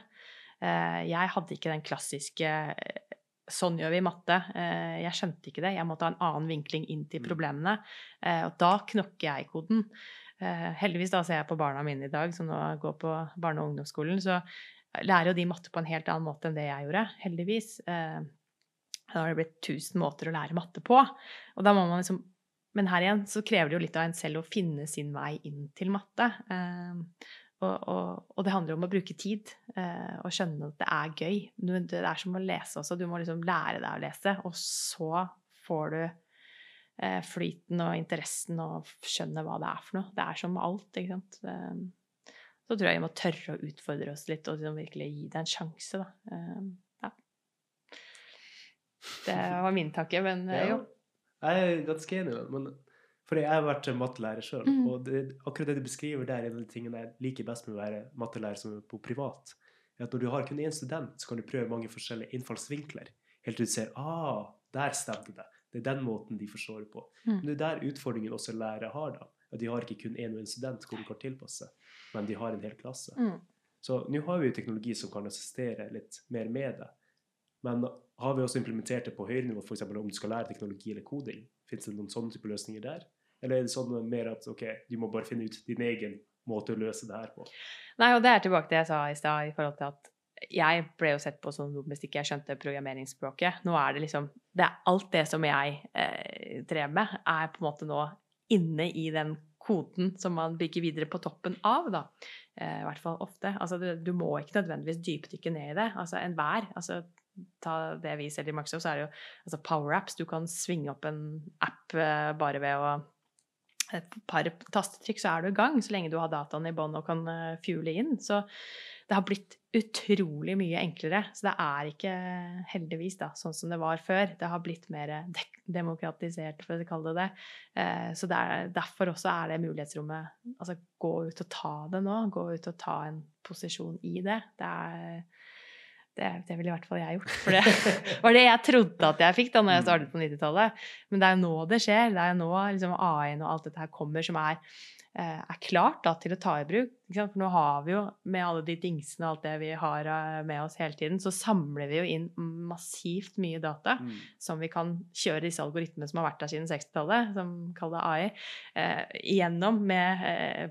Eh, jeg hadde ikke den klassiske Sånn gjør vi matte. Eh, jeg skjønte ikke det. Jeg måtte ha en annen vinkling inn til Mm. problemene. Eh, og da knokker jeg koden. Eh, heldigvis da ser jeg på barna mine i dag, som nå går på barne- og ungdomsskolen, så lærer jo de matte på en helt annen måte enn det jeg gjorde. Heldigvis. Da har det blitt tusen måter å lære matte på. Og da må man liksom Men her igjen så krever det jo litt av en selv å finne sin vei inn til matte. Og, og, og det handler om å bruke tid eh, og skjønne at det er gøy. Du, det er som å lese også. Du må liksom lære deg å lese, og så får du eh, flyten og interessen og skjønne hva det er for noe. Det er som alt, ikke sant. Eh, så tror jeg vi må tørre å utfordre oss litt og liksom virkelig gi det en sjanse, da. Eh, ja. Det var min tanke, men eh, jo. Er ganske enig, men for jeg har vært mattelærer sjøl, Mm. og det, akkurat det du beskriver der, er en av de tingene jeg liker best med å være mattelærer som er på privat. er At når du har kun én student, så kan du prøve mange forskjellige innfallsvinkler. Helt til du ser ah, der stemte det. Det er den måten de forstår det på. Mm. Men det er der utfordringen også lærere har. da. At De har ikke kun én og én student hvor de kan tilpasse, men de har en hel klasse. Mm. Så nå har vi jo teknologi som kan assistere litt mer med det. Men har vi også implementert det på høyere nivå, f.eks. om du skal lære teknologi eller koding? Fins det noen sånne type løsninger der? Eller er det sånn mer at ok, du må bare finne ut din egen måte å løse det her på? Nei, og det er tilbake til det jeg sa i stad, i forhold til at jeg ble jo sett på som dum hvis ikke jeg skjønte programmeringsspråket. Nå er det liksom det er Alt det som jeg eh, drev med, er på en måte nå inne i den koden som man bygger videre på toppen av, da. Eh, I hvert fall ofte. Altså, du, du må ikke nødvendigvis dypdykke ned i det. Altså enhver. Altså, ta det vi selger i Microsoft, så er det jo altså power-apps. Du kan svinge opp en app eh, bare ved å et par tastetrykk, så er du i gang, så lenge du har dataen i bånn og kan uh, fuele inn. Så det har blitt utrolig mye enklere. Så det er ikke, heldigvis, da, sånn som det var før. Det har blitt mer demokratisert, for å kalle det det. Eh, så det er, derfor også er det mulighetsrommet Altså, gå ut og ta det nå. Gå ut og ta en posisjon i det. Det er det, det ville i hvert fall jeg gjort. For det var det jeg trodde at jeg fikk da når jeg startet på 90-tallet. Men det er jo nå det skjer. Det er jo nå liksom, AI-en og alt dette her kommer som er, eh, er klart da, til å ta i bruk. For nå har vi jo, med alle de dingsene og alt det vi har eh, med oss hele tiden, så samler vi jo inn massivt mye data Mm. som vi kan kjøre disse algoritmene som har vært der siden 60-tallet, som kaller det AI, eh, igjennom med eh,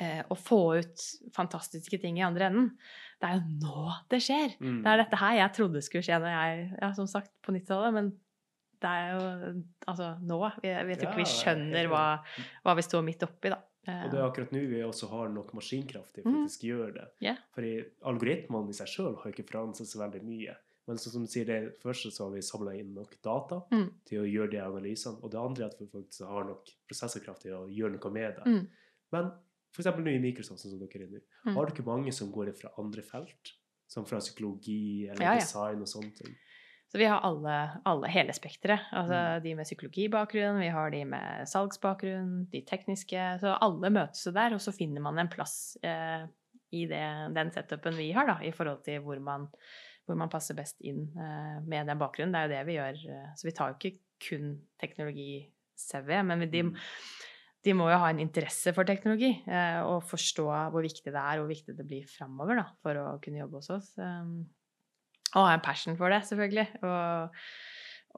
eh, å få ut fantastiske ting i andre enden. Det er jo nå det skjer. Mm. Det er dette her jeg trodde skulle skje når jeg Ja, som sagt, på 90-tallet, men det er jo altså nå. Jeg, tror ikke vi skjønner hva, hva vi står midt oppi, da. Og det er akkurat nå vi også har nok maskinkraft til Mm. faktisk å gjøre det. Yeah. For algoritmene i seg sjøl har ikke forandret så veldig mye. Men som du sier, det første så har vi samla inn nok data Mm. til å gjøre de analysene. Og det andre er at vi faktisk har nok prosessorkraft til å gjøre noe med det. Mm. Men f.eks. nå i Microsoft, sånn som dere er nå, Mm. har dere mange som går fra andre felt? Som fra psykologi eller Ja, ja. design og sånne ting? Så vi har alle, alle hele spekteret. Altså Mm. de med psykologibakgrunn, vi har de med salgsbakgrunn, de tekniske. Så alle møtes jo der, og så finner man en plass eh, i det, den setupen vi har, da, i forhold til hvor man, hvor man passer best inn eh, med den bakgrunnen. Det er jo det vi gjør. eh, Så vi tar jo ikke kun teknologi-CV, men vi- de, Mm. De må jo ha en interesse for teknologi eh, og forstå hvor viktig det er, og hvor viktig det blir framover for å kunne jobbe hos oss. Um, og ha en passion for det, selvfølgelig. Og,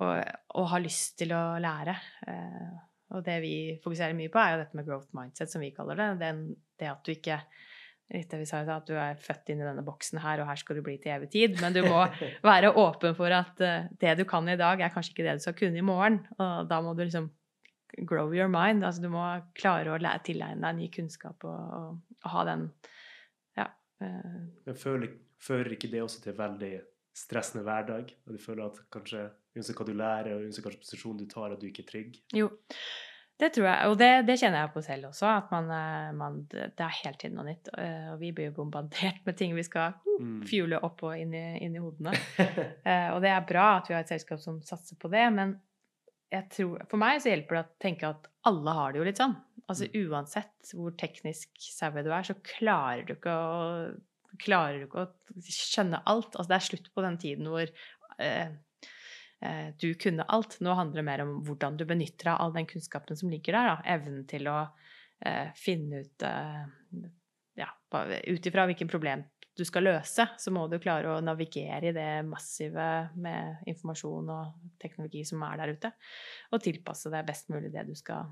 og, og ha lyst til å lære. Eh, og det vi fokuserer mye på, er jo dette med growth mindset, som vi kaller det. Den, det at du ikke litt det vi sa, at du er født inn i denne boksen her, og her skal du bli til evig tid. Men du må være åpen for at uh, det du kan i dag, er kanskje ikke det du skal kunne i morgen. Og da må du liksom grow your mind. Altså du må klare å lære, tilegne deg ny kunnskap og, og, og ha den Ja. Uh, Men føler, fører ikke det også til veldig stressende hverdag? Og du føler at kanskje uansett hva du lærer, og uansett hvilken posisjon du tar, at du ikke er trygg? Jo. Det tror jeg, og det, det, kjenner jeg på selv også. at man, man, Det er hele tiden noe nytt. Og vi blir jo bombardert med ting vi skal uh, mm. fjule opp og inn i, inn i hodene. og det er bra at vi har et selskap som satser på det, men tror, for meg så hjelper det å tenke at alle har det jo litt sånn. Altså mm. Uansett hvor teknisk savvy du er, så klarer du ikke å, klarer du ikke å skjønne alt. Altså Det er slutt på den tiden hvor uh, Eh, du kunne alt. Nå handler det mer om hvordan du benytter deg av all den kunnskapen som ligger der. Da. Evnen til å eh, finne ut eh, ja, Ut ifra hvilken problem du skal løse, så må du klare å navigere i det massive med informasjon og teknologi som er der ute, og tilpasse deg best mulig det du skal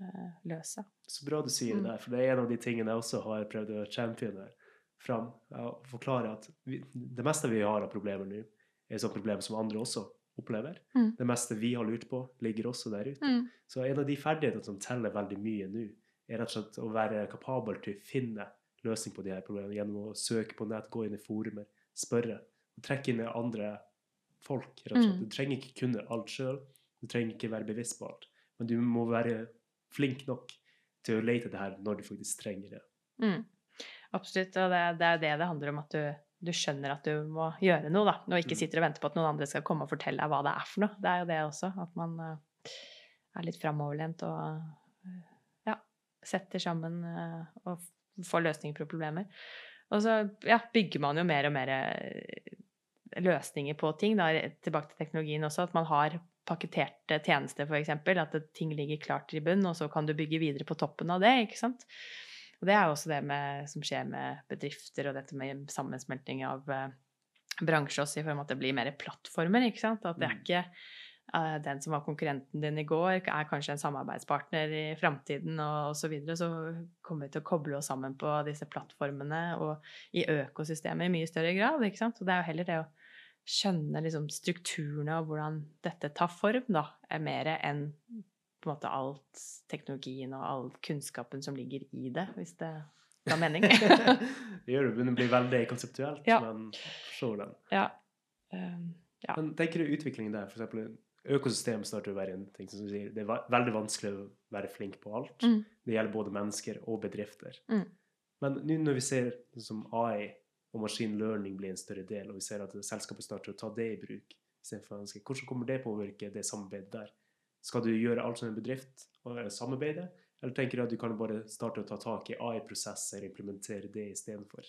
eh, løse. Så bra du sier det mm. for det er en av de tingene jeg også har prøvd å champione fram. å forklare at vi, det meste vi har av problemer nå, er sånne problemer som andre også opplever. Mm. Det meste vi har lurt på, ligger også der ute. Mm. Så en av de ferdighetene som teller veldig mye nå, er rett og slett å være kapabel til å finne løsning på de her problemene gjennom å søke på nett, gå inn i forumer, spørre. og Trekke inn andre folk. rett og slett. Mm. Du trenger ikke kunne alt sjøl, du trenger ikke være bevisst på alt. Men du må være flink nok til å lete det her når du faktisk trenger det. Mm. Absolutt, og det, det er det det handler om, at du du skjønner at du må gjøre noe, da. Og ikke mm. sitter og venter på at noen andre skal komme og fortelle deg hva det er for noe. Det er jo det også, at man uh, er litt framoverlent og uh, ja, setter sammen uh, og får løsninger på problemer. Og så ja, bygger man jo mer og mer løsninger på ting. Da, tilbake til teknologien også, at man har pakketerte tjenester, f.eks. At ting ligger klart i bunn, og så kan du bygge videre på toppen av det. ikke sant? Og det er jo også det med, som skjer med bedrifter, og dette med sammensmelting av uh, bransje også, i form av at det blir mer plattformer. ikke sant? At det er mm. ikke den som var konkurrenten din i går, er kanskje en samarbeidspartner i framtiden, osv. Så, videre, så kommer vi til å koble oss sammen på disse plattformene og i økosystemet i mye større grad. ikke sant? Så det er jo heller det å skjønne liksom, strukturene og hvordan dette tar form, da, er mer enn på en måte alt teknologien og all kunnskapen som ligger i det, hvis det ga mening. det gjør det. Begynner å bli veldig konseptuelt, ja. men forstår den. Ja. Um, ja. Men tenker du utviklingen der, eksempel økosystem starter å være en ting som du sier, Det er veldig vanskelig å være flink på alt. Mm. Det gjelder både mennesker og bedrifter. Mm. Men nå når vi ser som AI og machine learning blir en større del, og vi ser at selskapet starter å ta det i bruk istedenfor hvordan kommer det påvirke det samarbeidet der? Skal du gjøre alt som en bedrift og samarbeide, eller tenker du at du kan bare starte å ta tak i AI-prosesser og implementere det istedenfor?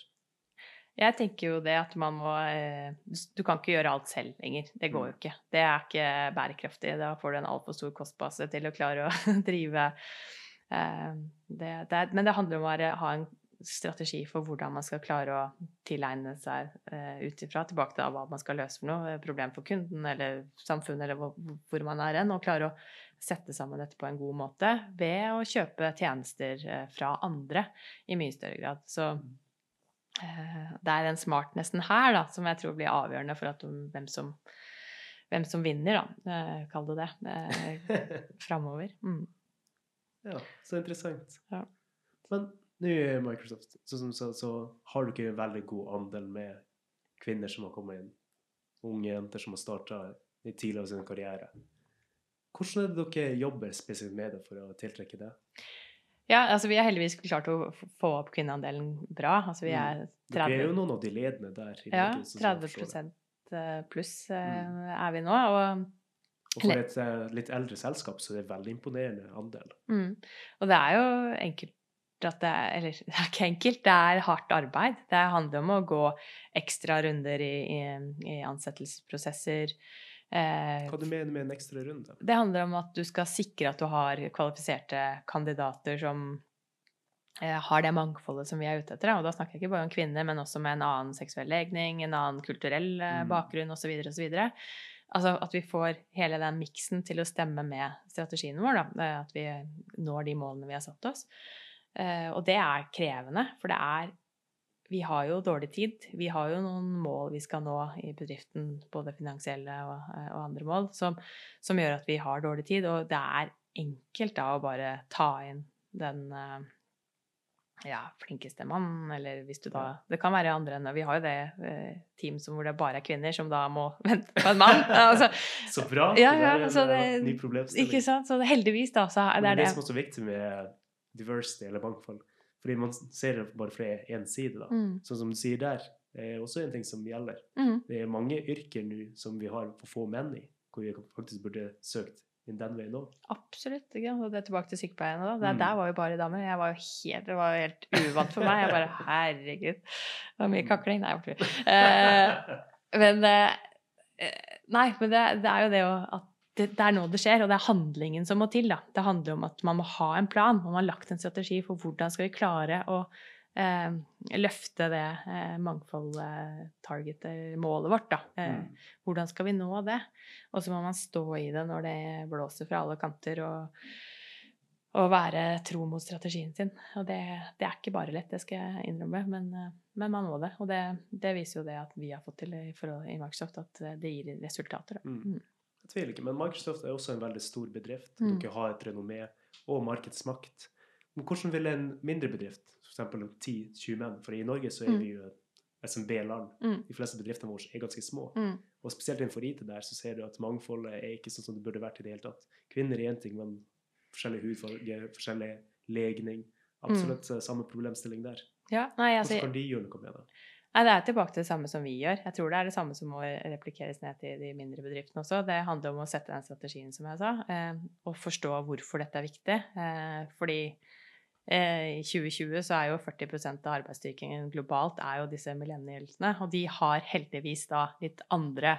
Jeg tenker jo det at man må eh, Du kan ikke gjøre alt selv lenger. Det går jo mm. ikke. Det er ikke bærekraftig. Da får du en altfor stor kostbase til å klare å drive eh, det, det, Men det handler om å ha en strategi for hvordan man skal klare å tilegne seg uh, ut ifra, tilbake til hva man skal løse for noe, problem for kunden eller samfunnet eller hvor, hvor man er hen, og klare å sette sammen dette på en god måte ved å kjøpe tjenester fra andre i mye større grad. Så uh, det er den smartnessen her da, som jeg tror blir avgjørende for at, hvem, som, hvem som vinner, da, kall det det, framover. Mm. Ja, så interessant. Ja. Men nå i Microsoft så, så, så, har du ikke en veldig god andel med kvinner som har kommet inn. Unge jenter som har starta i av sin karriere. Hvordan er det dere jobber spesielt med det for å tiltrekke det? Ja, altså Vi har heldigvis klart å få opp kvinneandelen bra. Altså vi er 30... Mm. Dere er jo noen av de ledende der. ja, 30 eh, pluss eh, mm. er vi nå. og og for et uh, litt eldre selskap så er det veldig imponerende andel. Mm. Og det er jo enkelt at det er Eller det er ikke enkelt, det er hardt arbeid. Det handler om å gå ekstra runder i, i, i ansettelsesprosesser. Eh, Hva du mener med en ekstra runde? Det handler om at du skal sikre at du har kvalifiserte kandidater som eh, har det mangfoldet som vi er ute etter. Og da snakker jeg ikke bare om kvinner, men også med en annen seksuell legning, en annen kulturell eh, mm. bakgrunn osv. osv. Altså at vi får hele den miksen til å stemme med strategien vår. Da. At vi når de målene vi har satt oss. Eh, og det er krevende, for det er Vi har jo dårlig tid. Vi har jo noen mål vi skal nå i bedriften, både finansielle og, og andre mål, som, som, gjør at vi har dårlig tid. Og det er enkelt da å bare ta inn den ja, flinkeste mannen, eller hvis du da Det kan være andre enn Vi har jo det eh, team som hvor det bare er kvinner, som da må vente på en mann. Altså, så bra! Ja, ja, det er en ny problemstilling. Ikke sant? Så heldigvis, da, så er det det. Det som er så viktig med diversity eller mangfold, fordi man ser det bare fra én side, da. Mm. Sånn som du sier der, det er også en ting som gjelder. Mm. Det er mange yrker nå som vi har for få menn i, hvor vi faktisk burde søkt inn den veien òg. Absolutt. Ikke? Og det er tilbake til sykepleierne. da. Der, mm. der var jo bare damer. Jeg var jo helt, det var helt uvant for meg. Jeg bare Herregud. Det var mye kakling. Nei, jeg eh, Men eh, Nei, men det, det, er jo det at det, det, er nå det skjer, og det er handlingen som må til. da. Det handler om at man må ha en plan. Man har lagt en strategi for hvordan skal vi klare å eh, løfte det eh, mangfold-targeter-målet vårt, da. Eh, mm. Hvordan skal vi nå det? Og så må man stå i det når det blåser fra alle kanter, og, og være tro mot strategien sin. Og det, det, er ikke bare lett, det skal jeg innrømme, men, eh, men man må det. Og det, det, viser jo det at vi har fått til i, forhold, i Microsoft, at det gir resultater. Da. Mm. Jeg tviler ikke, men Microsoft er også en veldig stor bedrift. Mm. Dere har et renommé og markedsmakt. Men hvordan vil en mindre bedrift f.eks. 10-20 menn. For i Norge så er mm. vi jo SMB-land. Mm. De fleste bedriftene våre er ganske små. Mm. Og spesielt innenfor IT der så ser du at mangfoldet er ikke sånn som det burde vært i det hele tatt. Kvinner er én ting, men forskjellig hudfarge, forskjellig legning. Absolutt mm. samme problemstilling der. Ja, nei, altså, Hvordan kan de gjøre noe med det? Nei, Det er tilbake til det samme som vi gjør. Jeg tror det er det samme som må replikeres ned til de mindre bedriftene også. Det handler om å sette den strategien, som jeg sa, eh, og forstå hvorfor dette er viktig. Eh, fordi Eh, I 2020 så er jo 40% av arbeidsstyrkingen globalt er jo disse millennialsene. Og de har heldigvis da litt andre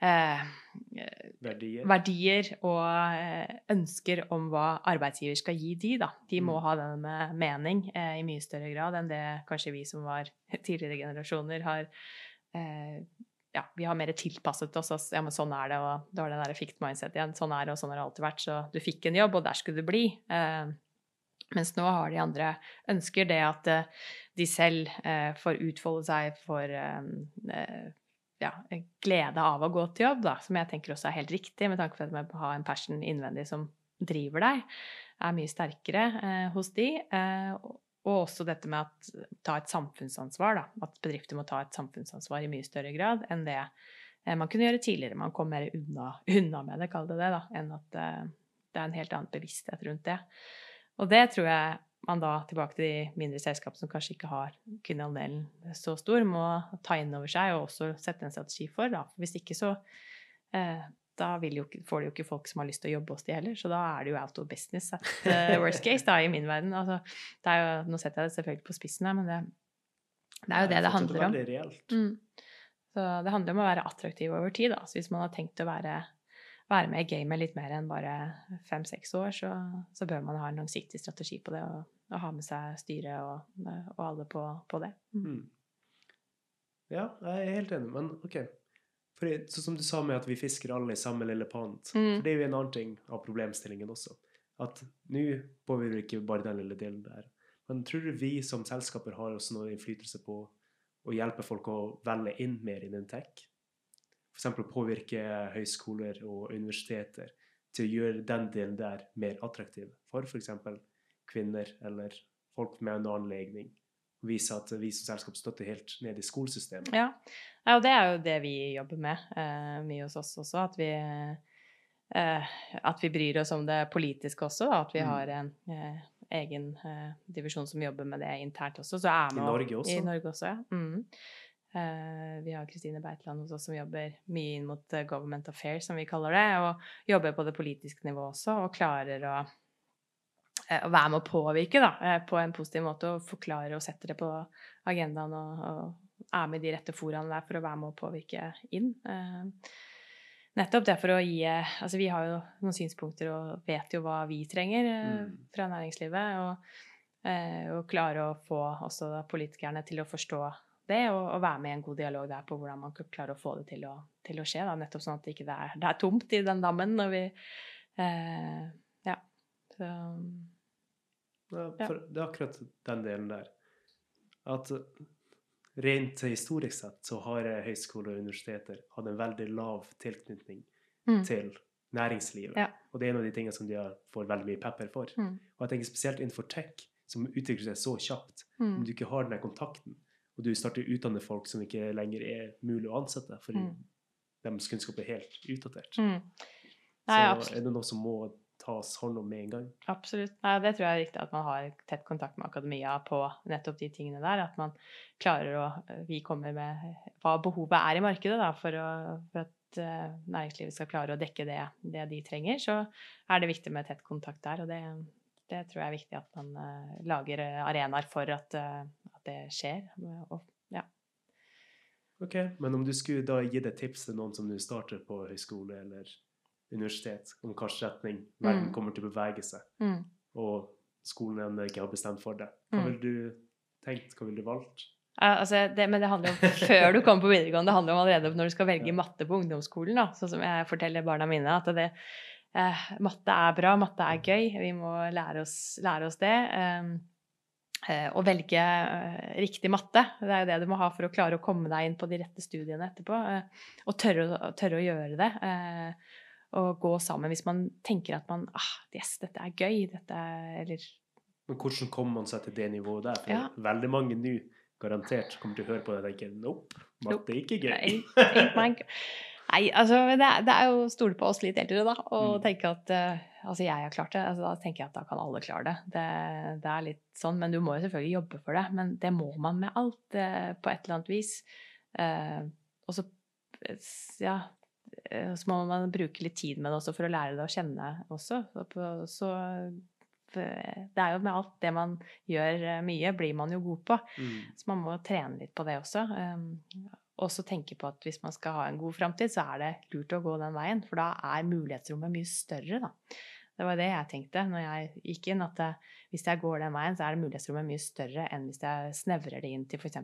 verdier. verdier. og eh, ønsker om hva arbeidsgiver skal gi de, da. De må mm. ha den med mening eh, i mye større grad enn det kanskje vi som var tidligere generasjoner, har eh, ja, vi har mer tilpasset oss. oss ja, men sånn er det, og det var det der fikt mindset igjen. Sånn er det, og sånn har det alltid vært. Så du fikk en jobb, og der skulle du bli. Eh, mens nå har de andre ønsker det at eh, de selv eh, får utfolde seg, får eh, ja, glede av å gå til jobb, da, som jeg tenker også er helt riktig, med tanke på at å ha en passion innvendig som driver deg, er mye sterkere eh, hos de. Eh, og også dette med å ta et samfunnsansvar, da. At bedrifter må ta et samfunnsansvar i mye større grad enn det eh, man kunne gjøre tidligere. Man kom mer unna, unna med det, kall det det, da, enn at det er en helt annen bevissthet rundt det. Og det tror jeg man da, tilbake til de mindre selskapene som kanskje ikke har kundeandelen så stor, må ta inn over seg og også sette en strategi for. Da. Hvis ikke så eh, da jo, får de jo ikke folk som har lyst til å jobbe hos de heller, så da er det jo out of business at uh, worst case, da, i min verden. Altså, jo, nå setter jeg det selvfølgelig på spissen her, men det, det er jo det det handler om. Mm. Så det handler om å være attraktiv over tid, da. Så hvis man har tenkt å være være med i gamet litt mer enn bare fem-seks år, så, så, bør man ha en langsiktig strategi på det og, og ha med seg styret og, og alle på, på det. Mm. Mm. Ja, jeg er helt enig, men OK. For så som du sa med at vi fisker alle i samme lille pant, mm. for det er jo en annen ting av problemstillingen også. At nå påvirker vi ikke bare den lille delen der. Men tror du vi som selskaper har også noe innflytelse på å hjelpe folk å velge inn mer innen tech? f.eks. påvirke høyskoler og universiteter til å gjøre den delen der mer attraktiv for f.eks. kvinner eller folk med en annen legning. Vise at vi som selskap støtter helt ned i skolesystemet. Ja, ja og det er jo det vi jobber med eh, mye hos oss også. At vi, eh, at vi bryr oss om det politiske også. At vi mm. har en eh, egen eh, divisjon som jobber med det internt også. I Norge også? I Norge også, ja. Mm. Uh, vi har Kristine Beitland hos oss som jobber mye inn mot uh, government affairs, som vi kaller det, og jobber på det politiske nivået også, og klarer å, uh, å være med å påvirke da, på en positiv måte, og forklare og sette det på agendaen og, og er med i de rette foraene der for å være med å påvirke inn. nettopp det for å gi Altså, vi har jo noen synspunkter og vet jo hva vi trenger mm. fra næringslivet, og, og klare å få også politikerne til å forstå det, og, og være med i en god dialog der på hvordan man klarer å få det til å, til å skje. Da. Nettopp sånn at det ikke er, det er tomt i den dammen når vi eh, Ja. Så Ja, det er akkurat den delen der. At rent historisk sett så har høyskoler og universiteter hatt en veldig lav tilknytning mm. til næringslivet. Ja. Og det er en av de tingene som de får veldig mye pepper for. Mm. Og jeg tenker spesielt innenfor tech, som utvikler seg så kjapt, Mm. om du ikke har den kontakten, og du starter å utdanne folk som ikke lenger er mulig å ansette, for Mm. deres kunnskap er helt utdatert. Mm. Nei, så absolutt. er det noe som må tas hånd om med en gang. Absolutt. Nei, det tror jeg er riktig at man har tett kontakt med akademia på nettopp de tingene der. At man klarer å Vi kommer med hva behovet er i markedet da, for, å, for at eh, næringslivet skal klare å dekke det, det de trenger. Så er det viktig med tett kontakt der. Og det, det tror jeg er viktig at man uh, lager arenaer for at, uh, at det skjer. Og, ja. Ok, Men om du skulle da gi et tips til noen som nå starter på høyskole eller universitet, om hvilken retning verden Mm. kommer til å bevege seg, Mm. og skolen ennå ikke har bestemt for det, hva Mm. ville du tenkt, hva ville du valgt? Altså det, men det handler om før du kommer på videregående. Det handler om allerede når du skal velge matte på ungdomsskolen. Da. Sånn som jeg forteller barna mine. At det, eh, matte er bra, matte er gøy. Vi må lære oss, lære oss det. Um, eh, og velge eh, riktig matte. Det er jo det du må ha for å klare å komme deg inn på de rette studiene etterpå. eh, og tørre, tørre å gjøre det. eh, og gå sammen hvis man tenker at man ah, Yes, dette er gøy. Dette er Eller Men hvordan kommer man seg til det nivået der? For Ja. veldig mange nå garantert kommer til å høre på det og tenke nope, matte er ikke gøy. Nei, altså det er, det er jo å stole på oss litt eldre, da, og Mm. tenke at uh, Altså, jeg har klart det. Altså, da tenker jeg at da kan alle klare det. det. Det er litt sånn, men du må jo selvfølgelig jobbe for det. Men det må man med alt, uh, på et eller annet vis. Uh, og så Ja. Så må man bruke litt tid med det også for å lære det å kjenne også. Så, så det er jo med alt det man gjør mye, blir man jo god på. Mm. Så man må trene litt på det også. Um, og så tenke på at hvis man skal ha en god framtid, så er det lurt å gå den veien. For da er mulighetsrommet mye større, da. Det var det jeg tenkte når jeg gikk inn, at det, hvis jeg går den veien, så er det mulighetsrommet mye større enn hvis jeg snevrer det inn til f.eks.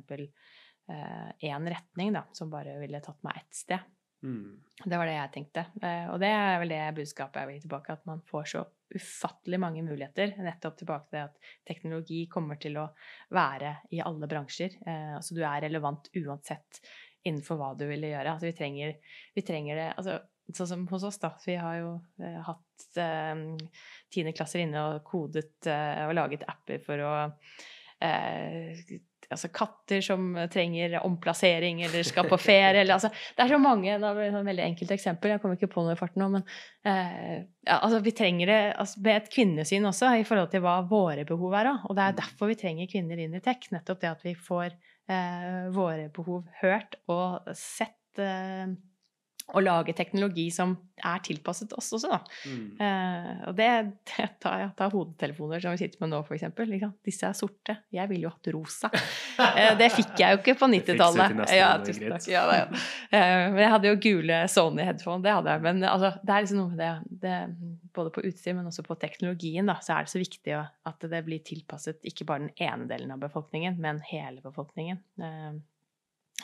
én retning, da, som bare ville tatt meg ett sted. Mm. Det var det jeg tenkte. Eh, og det er vel det budskapet jeg vil gi tilbake, at man får så ufattelig mange muligheter. Nettopp tilbake til at teknologi kommer til å være i alle bransjer. Eh, altså du er relevant uansett innenfor hva du ville gjøre. Altså vi trenger, vi trenger det altså, Sånn som hos oss, da. Vi har jo eh, hatt tiendeklasser inne og kodet eh, og laget apper for å eh, altså katter som trenger omplassering eller skal på ferie. Eller, altså, det er så mange det er et veldig enkelt eksempel, jeg kommer ikke på noe i farten nå, men eh, ja, altså, vi trenger det altså, med et kvinnesyn også i forhold til hva våre behov er. Og det er derfor vi trenger kvinner inn i tech. Nettopp det at vi får eh, våre behov hørt og sett. Eh, og lage teknologi som er tilpasset oss også, da. Mm. Uh, og det, det tar, jeg tar hodetelefoner som vi sitter med nå, eksempel. Liksom. Disse er sorte. Jeg ville jo hatt rosa. uh, det fikk jeg jo ikke på Det fikser vi 90-tallet. Ja, tusen takk. Ja, da, ja. Uh, men jeg hadde jo gule Sony headphone, det hadde jeg. Men altså, det er liksom noe med det, det Både på utstyr, men også på teknologien, da, så er det så viktig å- at det blir tilpasset ikke bare den ene delen av befolkningen, men hele befolkningen. Eh,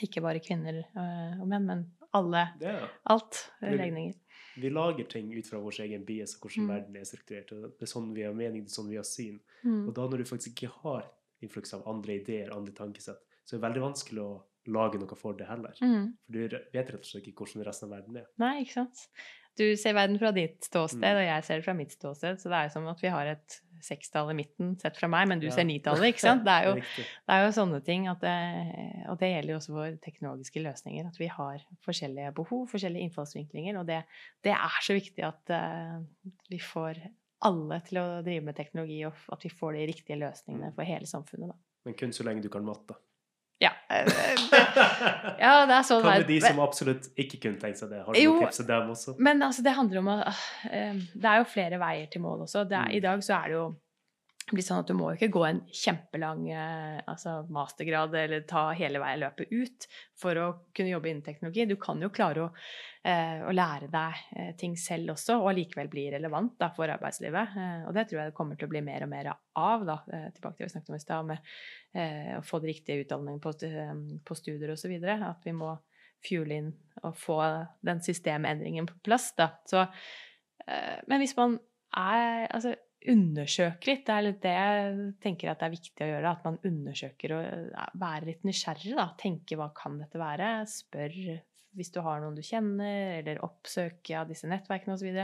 ikke bare kvinner og menn, men alle. Ja. Alt. Legninger. Vi lager ting ut fra vår egen bias og hvordan Mm. verden er strukturert. Det er sånn vi har mening, det er sånn vi har syn. Mm. Og da når du faktisk ikke har influks av andre ideer, andre tankesett, så er det veldig vanskelig å lage noe for det heller. Mm. For du vet rett og slett ikke hvordan resten av verden er. Nei, ikke sant. Du ser verden fra ditt ståsted, Mm. og jeg ser det fra mitt ståsted. Så det er jo som at vi har et sekstall i midten sett fra meg, men du Ja. ser nitallet, ikke sant. Det er jo, det er jo sånne ting at det, Og det gjelder jo også for teknologiske løsninger, at vi har forskjellige behov, forskjellige innfallsvinklinger, og det, det er så viktig at uh, vi får alle til å drive med teknologi, og at vi får de riktige løsningene Mm. for hele samfunnet, da. Men kun så lenge du kan matte. Ja, ja, det er sånn Hva med de som absolutt ikke kunne tenkt seg det? Har du Jo. noen tips til dem også? Men altså, det handler om å eh, Det er jo flere veier til mål også. Det er, Mm. I dag så er det jo bli sånn at du må ikke gå en kjempelang eh, altså mastergrad eller ta hele veien løpet ut for å kunne jobbe innen teknologi. Du kan jo klare å, eh, å lære deg eh, ting selv også, og allikevel bli relevant da, for arbeidslivet. Og det tror jeg det kommer til å bli mer og mer av, da, tilbake til det vi snakket om i stad, med å få de riktige utdanningene på, på studier osv. At vi må fuel inn og få den systemendringen på plass. Da. Så, men hvis man er altså, undersøke litt. Det er litt det jeg tenker at det er viktig å gjøre. At man undersøker og være litt nysgjerrig. da, Tenke hva kan dette være? Spør hvis du har noen du kjenner, eller oppsøke av disse nettverkene osv.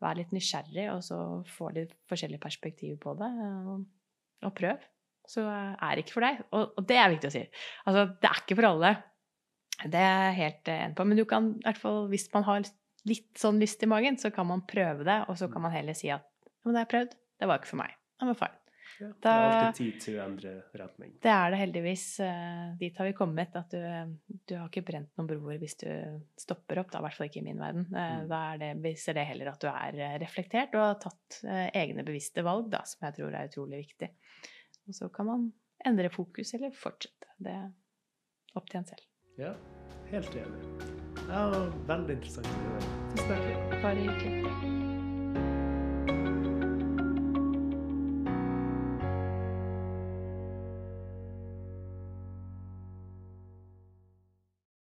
Vær litt nysgjerrig, og så få litt forskjellige perspektiver på det. Og, prøv. Så er det ikke for deg. Og, det er viktig å si. Altså, det er ikke for alle. Det er jeg helt enig på. Men du kan, i hvert fall hvis man har litt sånn lyst i magen, så kan man prøve det, og så kan man heller si at men det har jeg prøvd. Det var ikke for meg. Var feil. Ja, det er alltid tid til å endre retning. Det er det heldigvis. Eh, dit har vi kommet. At du, du har ikke brent noen broer hvis du stopper opp. Da, I hvert fall ikke i min verden. Eh, mm. Da det, viser det heller at du er eh, reflektert og har tatt egne bevisste valg, da, som jeg tror er utrolig viktig. Og så kan man endre fokus eller fortsette. Det er opp til en selv. Ja, helt enig. Ja, veldig interessant. Tusen takk. Bare hyggelig.